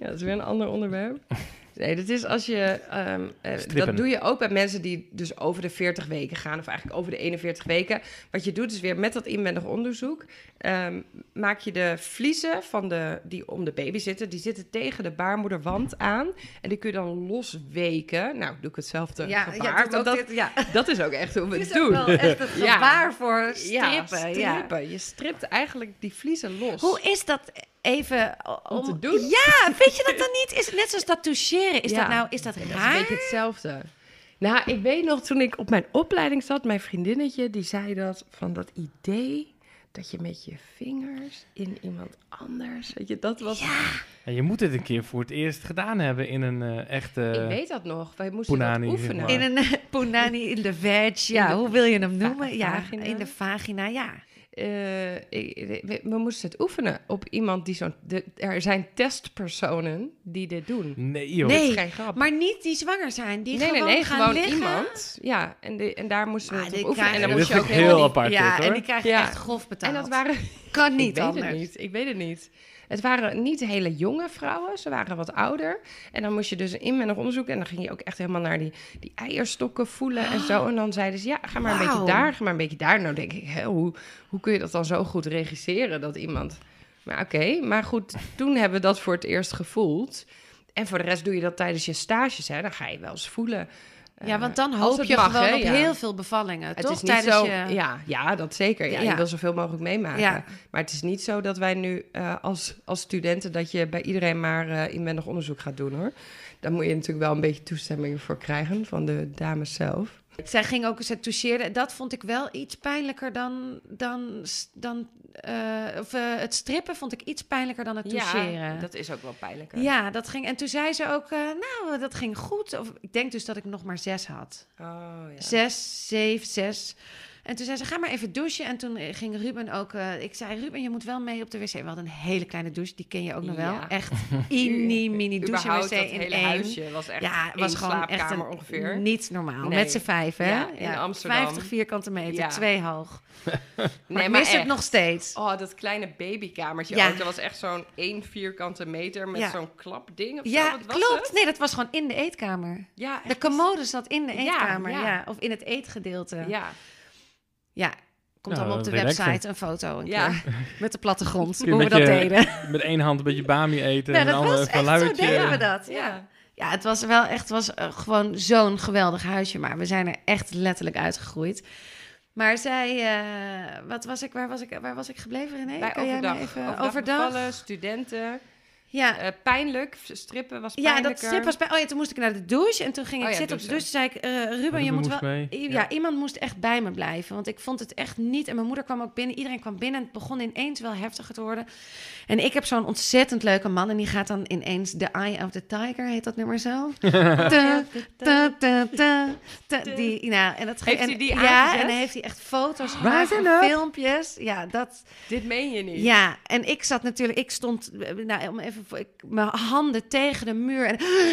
Ja, dat is weer een ander onderwerp. Nee, dat is als je... ehm, eh, dat doe je ook bij mensen die dus over de 40 weken gaan. Of eigenlijk over de 41 weken. Wat je doet is weer met dat inwendig onderzoek... ehm, maak je de vliezen van de, die om de baby zitten... die zitten tegen de baarmoederwand aan. En die kun je dan losweken. Nou, doe ik hetzelfde Ja, gebaar. dat, dit, ja. dat is ook echt hoe we Het doen. wel echt het Ja. voor strippen. Ja, Ja, strippen. Je stript eigenlijk die vliezen los. Hoe is dat even Om te doen? Ja, weet je dat dan niet? Is het net zoals dat toucheren? Is Ja. dat nou, is dat Dat is raar? een beetje hetzelfde. Nou, ik weet nog toen ik op mijn opleiding zat, mijn vriendinnetje, die zei dat van dat idee dat je met je vingers in iemand anders, weet je, dat was. Ja, je moet het een keer voor het eerst gedaan hebben in een eh, echte... ik weet dat nog. Wij moesten Punani, dat zeg oefenen. maar. In een eh, punani in de veg, ja, de hoe wil je hem noemen? va- ja, vagina. in de vagina, ja. Eh, we, we moesten het oefenen op iemand die zo'n. Er zijn testpersonen die dit doen. Nee joh. Nee. Dat is geen grap. Maar niet die zwanger zijn, die nee, nee, gewoon nee, gaan gewoon liggen. iemand. Ja, en, de, en daar moesten we Ah, het op oefenen. En dan moest je ook heel apart. Ja, dit, hoor. en die krijgen Ja. echt grof betaald. En dat waren kan niet ik weet anders. het niet. Ik weet het niet. Het waren niet hele jonge vrouwen, ze waren wat ouder. En dan moest je dus een inwendig onderzoek en dan ging je ook echt helemaal naar die, die eierstokken voelen en zo. En dan zeiden ze, ja, ga maar een beetje daar, ga maar een beetje daar. Nou denk ik, hè, hoe, hoe kun je dat dan zo goed regisseren, dat iemand... Maar oké, maar goed, toen hebben we dat voor het eerst gevoeld. En voor de rest doe je dat tijdens je stages, hè. Dan ga je wel eens voelen. Ja, want dan hoop je mag, gewoon op ja. heel veel bevallingen, Het toch? is niet Tijdens zo, je... ja, ja, dat zeker. Ja, Ja. Je wil zoveel mogelijk meemaken. Maar het is niet zo dat wij nu eh, als, als studenten... dat je bij iedereen maar eh, inwendig onderzoek gaat doen, hoor. Daar moet je natuurlijk wel een beetje toestemming voor krijgen van de dames zelf. Zij ging ook, ze toucheerde. Dat vond ik wel iets pijnlijker dan, dan, dan eh, of, eh, het strippen vond ik iets pijnlijker dan het toucheren. Ja, dat is ook wel pijnlijker. Ja, dat ging. En toen zei ze ook, eh, nou, dat ging goed. Of, ik denk dus dat ik nog maar zes had. Oh, ja. Zes, zeven, zes. En toen zei ze, ga maar even douchen. En toen ging Ruben ook... eh, ik zei, Ruben, je moet wel mee op de wc. We hadden een hele kleine douche, die ken je ook nog wel. Ja. Echt mini, mini douche wc dat in hele één. huisje was echt ja, het was gewoon echt slaapkamer een, ongeveer. niet normaal. Nee. Met z'n vijf, hè? Ja, in Amsterdam. 50 vierkante meter, Ja. twee hoog. Maar Nee, maar mis het nog steeds. Oh, dat kleine babykamertje Ja. ook. Dat was echt zo'n één vierkante meter met Ja. zo'n klapding of zo. Ja, Wat was klopt. het? Nee, dat was gewoon in de eetkamer. Ja, De commode zat in de Ja, eetkamer, ja. ja. Of in het eetgedeelte. Ja, Ja, komt Nou, allemaal op de website een foto een Ja. keer. Met de plattegrond, hoe we dat je- deden. Met één hand een beetje bami eten en dat dan was een echt, zo deden we dat. Ja. ja. Het was wel echt was, eh, gewoon zo'n geweldig huisje. Maar we zijn er echt letterlijk uitgegroeid. Maar zij, eh, wat was ik, waar, was ik, waar was ik gebleven, René? Bij Kan jij me overdag. even, overdag, overdag? studenten. Ja, Eh, pijnlijk, strippen was ja, pijnlijker. dat strip was bij... Oh ja, toen moest ik naar de douche. En toen ging ik Oh ja, zitten op de douche. Toen zei ik, eh, Ruben, je Ruben moet wel... mee. Ja, Ja. iemand moest echt bij me blijven. Want ik vond het echt niet... En mijn moeder kwam ook binnen. Iedereen kwam binnen. En het begon ineens wel heftiger te worden. En ik heb zo'n ontzettend leuke man. En die gaat dan ineens... The Eye of the Tiger, heet dat nummer zo? Ta, ta, ta, ta, ta. Die, nou, en dat ge- Heeft en, hij die Ja, aangezet? en dan heeft hij echt foto's gemaakt. En. Filmpjes. Ja, dat... Dit meen je niet. Ja, en ik zat natuurlijk, ik stond, nou, om even, voor- ik, mijn handen tegen de muur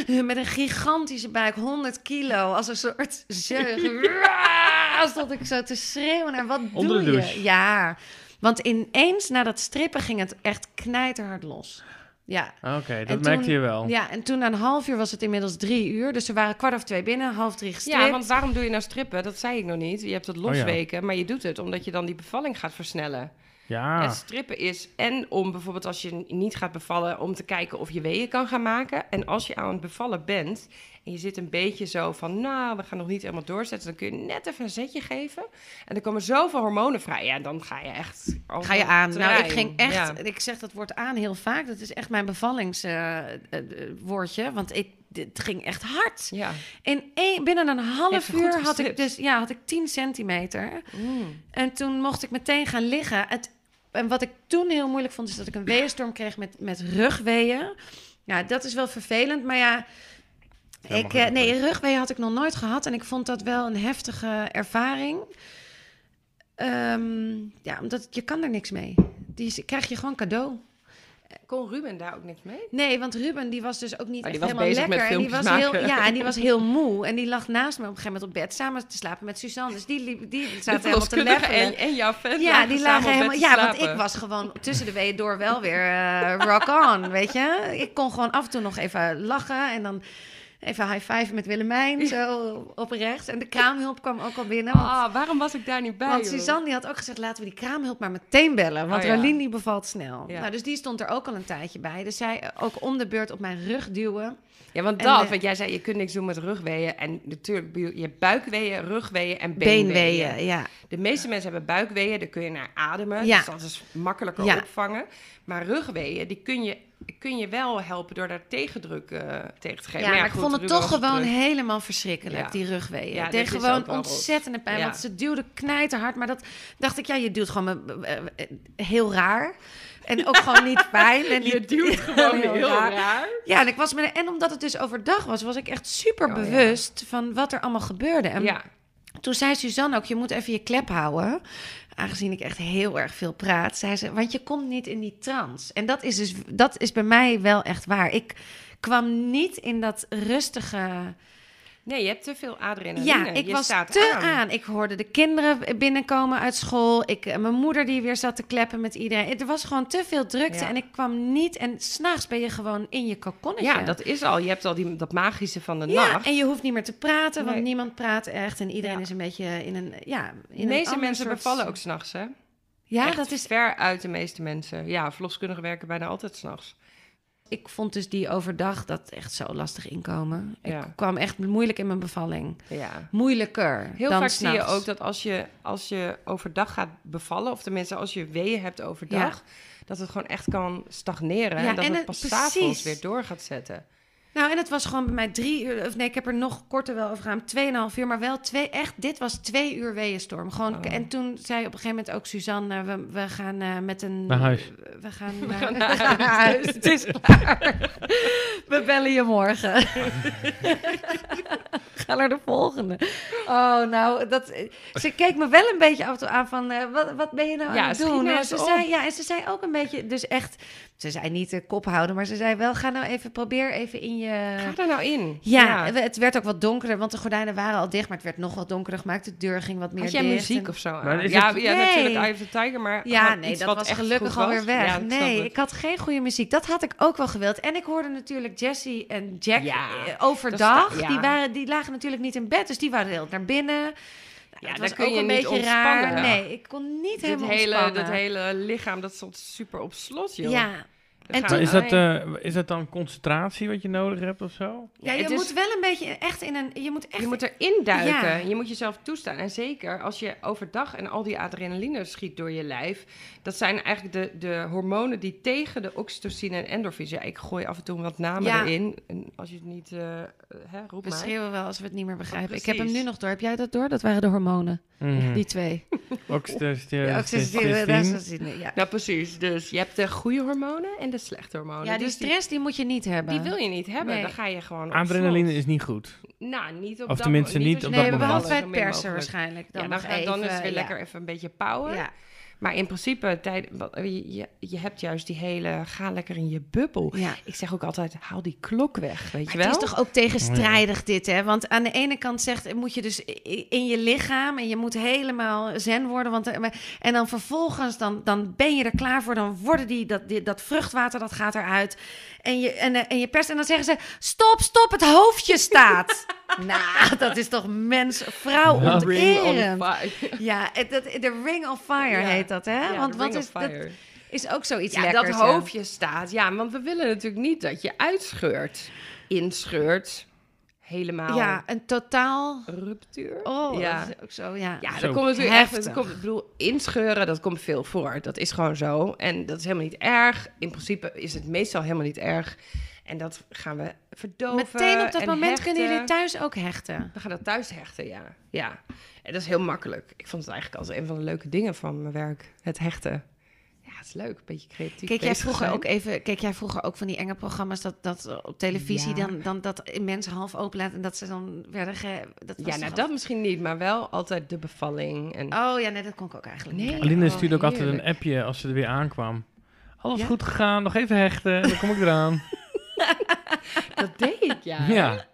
en met een gigantische buik, 100 kilo, als een soort zeug. Stond ik zo te schreeuwen en wat Onder doe de je? Ja, want ineens na dat strippen ging het echt knijterhard los. Ja. Oké, dat merkte je wel. ja, en toen na een half uur was het inmiddels drie uur. Dus er waren kwart over twee binnen, half drie gestript. Ja, want waarom doe je nou strippen? Dat zei ik nog niet. Je hebt het ja. losweken, maar je doet het omdat je dan die bevalling gaat versnellen. Ja. Het strippen is en om bijvoorbeeld als je niet gaat bevallen, om te kijken of je weeën kan gaan maken. En als je aan het bevallen bent en je zit een beetje zo van, nou, we gaan nog niet helemaal doorzetten, dan kun je net even een zetje geven. En er komen zoveel hormonen vrij. Ja, dan ga je echt. Ga je aan? Nou, ik ging echt. Ja. Ik zeg dat woord aan heel vaak. Dat is echt mijn bevallingswoordje. want ik, het ging echt hard. Ja. In één, binnen een half uur had ik dus ja, had ik 10 centimeter. Mm. En toen mocht ik meteen gaan liggen. Het, en wat ik toen heel moeilijk vond, is dat ik een weeënstorm kreeg met, met rugweeën. Ja, dat is wel vervelend. Maar ja, ik, eh, nee, rugweeën had ik nog nooit gehad. En ik vond dat wel een heftige ervaring. Ehm, ja, omdat je kan er niks mee. Die krijg je gewoon cadeau. Kon Ruben daar ook niks mee? Nee, want Ruben die was dus ook niet Maar echt die was helemaal bezig met lekker. en die was heel, ja, en die was heel moe. En die lag naast me op een gegeven moment op bed samen te slapen met Suzanne. Dus die, liep- die zaten helemaal te levelen. en, en jouw vent Ja, die lagen helemaal. Ja, want ik was gewoon tussen de weeën door wel weer eh, rock on, weet je. Ik kon gewoon af en toe nog even lachen en dan even high five met Willemijn zo op rechts. En de kraamhulp kwam ook al binnen. Want, Ah, waarom was ik daar niet bij? want? Suzanne die had ook gezegd, laten we die kraamhulp maar meteen bellen. Want Oh, ja. Rolien die bevalt snel. Ja. Nou, dus die stond er ook al een tijdje bij. Dus zij eh, ook om de beurt op mijn rug duwen. Ja, want En, dat, eh, want jij zei je kunt niks doen met rugweeën. En natuurlijk, je hebt buikweeën, rugweeën en beenweeën. Beenweeën, ja. De meeste mensen hebben buikweeën, daar kun je naar ademen. Ja. Dus dat is makkelijker Ja. opvangen. Maar rugweeën, die kun je, kun je wel helpen door daar tegendruk eh, tegen te geven. Ja, maar, ik goed, vond het toch gewoon helemaal verschrikkelijk, Ja. die rugweeën. Ja, deed gewoon ontzettende pijn, want ze duwde knijterhard. Maar dat dacht ik, ja, je duwt gewoon eh, heel raar. En ook gewoon niet fijn. En Je niet- duwt gewoon heel, raar. raar. Ja, en, ik was me, en omdat het dus overdag was, was ik echt super Oh, bewust van wat er allemaal gebeurde. En Ja, toen zei Suzanne ook, je moet even je klep houden. Aangezien ik echt heel erg veel praat, zei ze, want je komt niet in die trance. En dat is dus, dat is bij mij wel echt waar. Ik kwam niet in dat rustige. Nee, je hebt te veel adrenaline. Ja, ik je was staat te aan. aan. Ik hoorde de kinderen binnenkomen uit school. Ik, eh, mijn moeder die weer zat te kleppen met iedereen. Er was gewoon te veel drukte Ja. en ik kwam niet. En s'nachts ben je gewoon in je kokonnetje. Ja, dat is al. Je hebt al die, dat magische van de Ja, nacht. en je hoeft niet meer te praten, want Nee. niemand praat echt. En iedereen Ja. is een beetje in een, ja... In de meeste mensen soort- bevallen ook s'nachts, hè? Ja, Echt dat is... ver uit de meeste mensen. Ja, verloskundigen werken bijna altijd s'nachts. Ik vond dus die overdag dat echt zo lastig inkomen. Ik kwam echt moeilijk in mijn bevalling. Ja. Moeilijker Heel dan vaak zie je ook dat als je, als je overdag gaat bevallen, of tenminste als je weeën hebt overdag, dat het gewoon echt kan stagneren. En dat en het het- pas precies. s'avonds weer door gaat zetten. Nou, en het was gewoon bij mij drie uur... Of nee, ik heb er nog korter wel over gegaan. Tweeënhalf uur, maar wel twee... Echt, dit was twee uur weeënstorm. Gewoon, Oh. En toen zei op een gegeven moment ook Suzanne... eh, we, we gaan eh, met een... Naar huis. We gaan, We naar, gaan naar huis. huis. Het is klaar. We bellen je morgen. ga naar de volgende. Oh, nou, dat, ze keek me wel een beetje af en toe aan van, eh, wat, wat ben je nou Ja, aan het doen? nou En ze, zei, ja, en ze zei ook een beetje, dus echt, ze zei niet de kop houden, maar ze zei wel, ga nou even, probeer even in je... Ga er nou in. Ja, het werd ook wat donkerder, want de gordijnen waren al dicht, maar het werd nog wat donkerder gemaakt. De deur ging wat meer Had jij dicht. muziek en- of zo? Maar ja, het- ja, Nee. natuurlijk Eye of the Tiger, maar Ja, nee, dat was echt gelukkig alweer weg. Ja, nee, ik had geen goede muziek. Dat had ik ook wel gewild. En ik hoorde natuurlijk Jessie en Jack Ja, eh, overdag. dat sta- ja. die, waren, die lagen natuurlijk niet in bed, dus die waren heel naar binnen. Ja, dat daar was kun ook je een beetje raar. ontspannen. Nee, ik kon niet helemaal hele, ontspannen. dat hele lichaam, dat stond super op slot, joh. Ja, En Maar is dat, eh, is dat dan concentratie wat je nodig hebt of zo? ja, je het is- moet wel een beetje echt in een... Je moet echt... Je moet erin duiken. Ja. Je moet jezelf toestaan. En zeker als je overdag en al die adrenaline schiet door je lijf. Dat zijn eigenlijk de, de hormonen die tegen de oxytocine en endorfines. Ja, ik gooi af en toe wat namen Ja. erin. En als je het niet uh, hè, roept We maar. schreeuwen wel als we het niet meer begrijpen. Ik heb hem nu nog door. Heb jij dat door? Dat waren de hormonen. Mhm. Die twee. Oxytocine, Ja, oxytocine, ja. Nou, precies. Dus je hebt de goede hormonen en de slechte hormonen. Ja, die dus die, stress die moet je niet hebben. die wil je niet hebben. Nee. Dan ga je gewoon op Adrenaline slot. is niet goed. Nou, niet op Of dat tenminste niet op dat Nee, moment. behalve bij Zo het min persen mogelijk. waarschijnlijk. Dan ja, dan, ga- dan is het even, weer ja. lekker even een beetje power. Maar in principe, tijd, je, je, hebt juist die hele, ga lekker in je bubbel. Ja. Ik zeg ook altijd, haal die klok weg, weet Maar je wel? het is toch ook tegenstrijdig dit, hè? Want aan de ene kant zegt, moet je dus in je lichaam en je moet helemaal zen worden. Want, eh, en dan vervolgens, dan, dan ben je er klaar voor. Dan worden die, dat, die, dat vruchtwater, dat gaat eruit. En je, en, eh, en je pers, en dan zeggen ze, stop, stop, het hoofdje staat. nou, dat is toch mens, vrouw Ja. Onterend. Ja, de ring of fire Ja. heet dat, hè? Ja, want wat ring is of dat? fire. Is ook zoiets Ja, lekkers. dat hoofdje staat. Ja, want we willen natuurlijk niet dat je uitscheurt, inscheurt, helemaal Ja, een totaal... ruptuur. Oh, ja. dat is ook zo, ja. Ja, Zo dat komt natuurlijk echt. heftig. Dat komt, ik bedoel, inscheuren, dat komt veel voor. Dat is gewoon zo. En dat is helemaal niet erg. In principe is het meestal helemaal niet erg. En dat gaan we verdoven. Meteen op dat en moment kunnen jullie thuis ook hechten. We gaan dat thuis hechten, ja. ja. En dat is heel makkelijk. Ik vond het eigenlijk altijd een van de leuke dingen van mijn werk. Het hechten. Het is leuk. Een beetje creatief Keek jij vroeger zijn. ook even, keek jij vroeger ook van die enge programma's dat, dat op televisie Ja. dan, dan dat mensen half open laten en dat ze dan werden ge... Dat was Ja, nou dat misschien niet, maar wel altijd de bevalling. En... Oh ja, nee, dat kon ik ook eigenlijk Nee. niet. Aline Oh, stuurde ook altijd een appje als ze er weer aankwam. Alles Ja? goed gegaan, nog even hechten, dan kom ik eraan. Dat deed ik, ja. ja.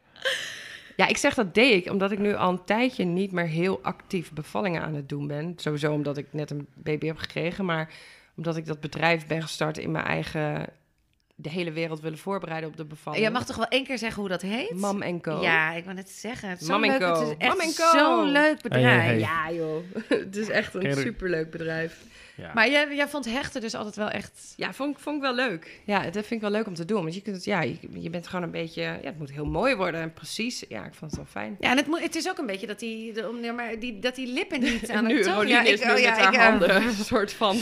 Ja, ik zeg dat deed ik omdat ik nu al een tijdje niet meer heel actief bevallingen aan het doen ben. Sowieso omdat ik net een baby heb gekregen, maar omdat ik dat bedrijf ben gestart in mijn eigen... de hele wereld willen voorbereiden op de bevalling. Jij mag toch wel één keer zeggen hoe dat heet? Mam en Co. Ja, ik wil net zeggen. Het is Mam en leuk, Co. het is echt zo'n leuk bedrijf. Hey, hey, hey. Ja, joh. het is echt een superleuk bedrijf. Ja. Maar jij, jij vond hechten dus altijd wel echt... Ja, vond, ik- vond ik wel leuk. Ja, dat vind ik wel leuk om te doen. Want je, kunt ja, je, je bent gewoon een beetje... Ja, het moet heel mooi worden en precies. Ja, ik vond het wel fijn. Ja, en het, moet, het is ook een beetje dat die, de, om- maar die, dat die lippen niet aan nu, het... Rolien ja, nu oh, met ja, haar ik, eh, handen een soort van...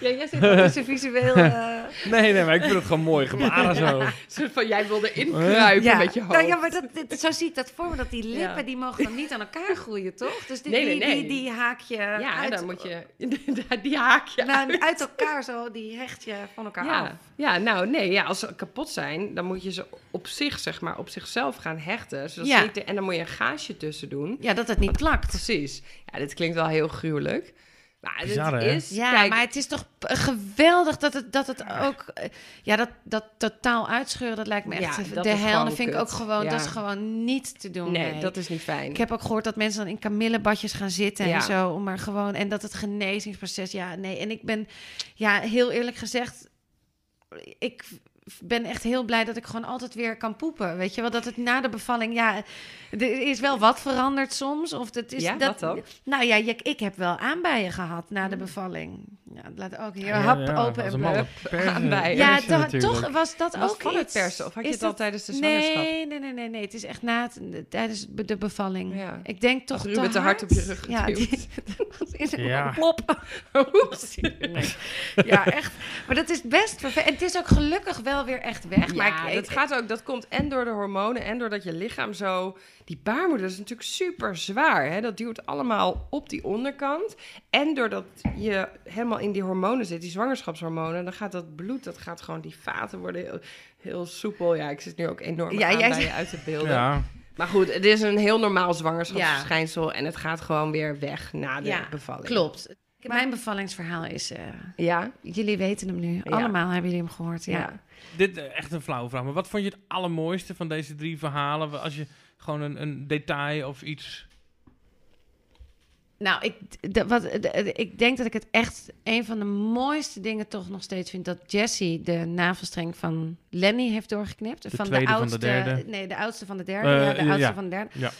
Ja, jij zit wel tussen visueel... eh, Nee, nee, maar ik vind het gewoon mooi gebaren zo. soort van jij wilde inkruipen met je hoofd. Nou ja, maar dat, dit- zo zie ik dat voor me. Dat die lippen, Ja. die mogen dan niet aan elkaar groeien, toch? Dus die, Nee, nee, die, nee. Die, die haak je ja, uit, moet je... die haak je nou, uit. uit elkaar zo, die hecht je van elkaar af. Ja, nou nee, ja, als ze kapot zijn, dan moet je ze op zich, zeg maar, op zichzelf gaan hechten. Zodat Ja. ze niet de- en dan moet je een gaasje tussen doen. Ja, dat het niet plakt. Precies. Ja, dit klinkt wel heel gruwelijk. Maar het Bizar, hè? is... Ja, kijk, maar het is toch geweldig dat het, dat het ook... eh, Ja, dat, dat totaal uitscheuren, dat lijkt me echt Ja, de hel. Dat vind ik ook gewoon... Ja. Dat is gewoon niet te doen. Nee, dat is niet fijn. Ik heb ook gehoord dat mensen dan in kamillebadjes gaan zitten Ja. en zo, om maar gewoon en dat het genezingsproces, ja, nee. En ik ben, ja, heel eerlijk gezegd, ik ben echt heel blij dat ik gewoon altijd weer kan poepen, weet je wel, dat het na de bevalling, ja, er is wel wat veranderd soms, of het is Ja, dat, wat dan? Nou ja, je- ik heb wel aanbijen gehad na de bevalling. Ja, laat ook hier Ja, hap ja, open als en Aanbijen. Ja, to- toch was dat Was ook van het iets. persen of had je Is het al dat- tijdens de zwangerschap? Nee, nee, nee, nee, nee. Het is echt na het, tijdens de bevalling. Ja. Ik denk toch Had Ruben te hard op je rug Ja, die, dat in een Ja. klop. Oeps. Nee. Ja, echt. Maar dat is best vervelend. En het is ook gelukkig wel weer echt weg. Ja, maar ik, dat gaat ook. Dat komt en door de hormonen en doordat je lichaam zo die baarmoeder is natuurlijk super zwaar. Hè? Dat duwt allemaal op die onderkant. En doordat je helemaal in die hormonen zit, die zwangerschapshormonen, dan gaat dat bloed, dat gaat gewoon, die vaten worden heel, heel soepel. Ja, ik zit nu ook enorm Ja, aan jij bij je uit te beelden. Ja, Maar goed, het is een heel normaal zwangerschapsverschijnsel en het gaat gewoon weer weg na de Ja, bevalling. Klopt. Mijn bevallingsverhaal is... eh, Ja, jullie weten hem nu. Ja. Allemaal hebben jullie hem gehoord, ja. ja. dit eh, echt een flauwe vraag. Maar wat vond je het allermooiste van deze drie verhalen? Als je gewoon een, een detail of iets... Nou, ik, de- wat, de- de- ik denk dat ik het echt een van de mooiste dingen toch nog steeds vind... dat Jessie de navelstreng van Lenny heeft doorgeknipt. De van tweede van de oudste, derde. Nee, de oudste van de derde. Eh, ja, de oudste ja. van de derde. Ja.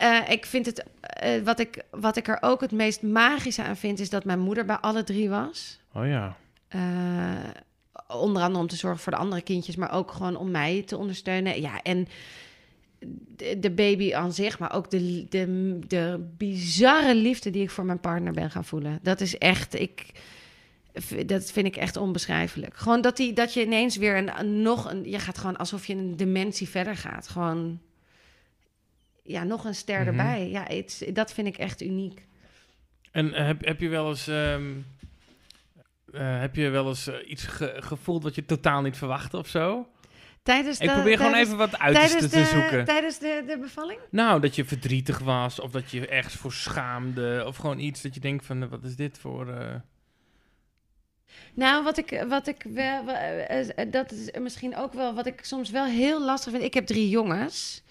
Eh, ik vind het... eh, wat, ik, wat ik er ook het meest magische aan vind... is dat mijn moeder bij alle drie was. Oh ja. Eh, onder andere om te zorgen voor de andere kindjes, maar ook gewoon om mij te ondersteunen. Ja, en de, baby aan zich, maar ook de, de, de bizarre liefde die ik voor mijn partner ben gaan voelen. Dat is echt, ik, dat vind ik echt onbeschrijfelijk. Gewoon dat, die, dat je ineens weer een, nog een, je gaat gewoon alsof je een dimensie verder gaat. Gewoon, ja, nog een ster Mhm. erbij. Ja, dat vind ik echt uniek. En eh, heb, heb je wel eens... ehm, eh, heb je wel eens eh, iets ge- gevoeld wat je totaal niet verwachtte of zo? Tijdens Ik de- probeer gewoon even wat tijdens te de, zoeken. Tijdens de, de bevalling? Nou, dat je verdrietig was of dat je ergens voor schaamde. Of gewoon iets dat je denkt van, wat is dit voor... Nou, wat ik, wat ik wel, dat is misschien ook wel wat ik soms wel heel lastig vind. Ik heb drie jongens.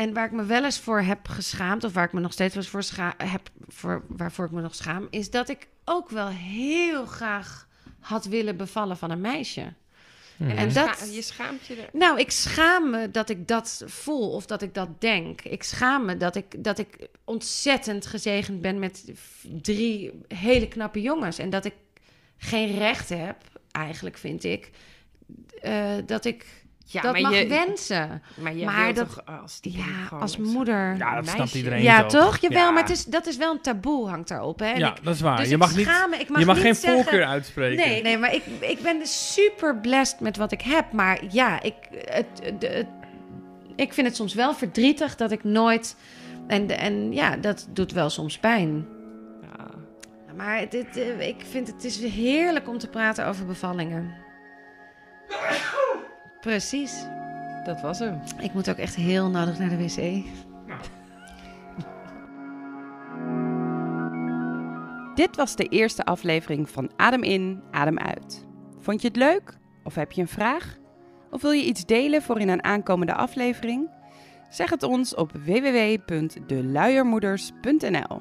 En waar ik me wel eens voor heb geschaamd, of waar ik me nog steeds wel eens voor scha heb, voor, waarvoor ik me nog schaam, is dat ik ook wel heel graag had willen bevallen van een meisje. mhm. En dat- Scha- je schaamt je er. Nou, ik schaam me dat ik dat voel of dat ik dat denk. Ik schaam me dat ik, dat ik ontzettend gezegend ben met drie hele knappe jongens. En dat ik geen recht heb, eigenlijk vind ik, eh, dat ik Ja, dat maar mag je, wensen. maar je maar dat- toch als die Ja, als moeder. Ja, dat meisje. snapt iedereen Ja, toch? toch? Jawel, Ja. maar het is, dat is wel een taboe hangt daarop. Hè? En ja, ik, dat is waar. dus je mag, niet, me, ik mag je mag niet geen zeggen- voorkeur uitspreken. Nee, nee, maar ik, ik ben dus super blessed met wat ik heb. Maar ja, ik, het, ik vind het soms wel verdrietig dat ik nooit... En, en ja, dat doet wel soms pijn. Ja. Maar eh, ik vind het is heerlijk om te praten over bevallingen. Precies. Dat was hem. Ik moet ook echt heel nodig naar de wc. Dit was de eerste aflevering van Adem in, Adem uit. Vond je het leuk? Of heb je een vraag? Of wil je iets delen voor in een aankomende aflevering? Zeg het ons op www.deluiermoeders.nl.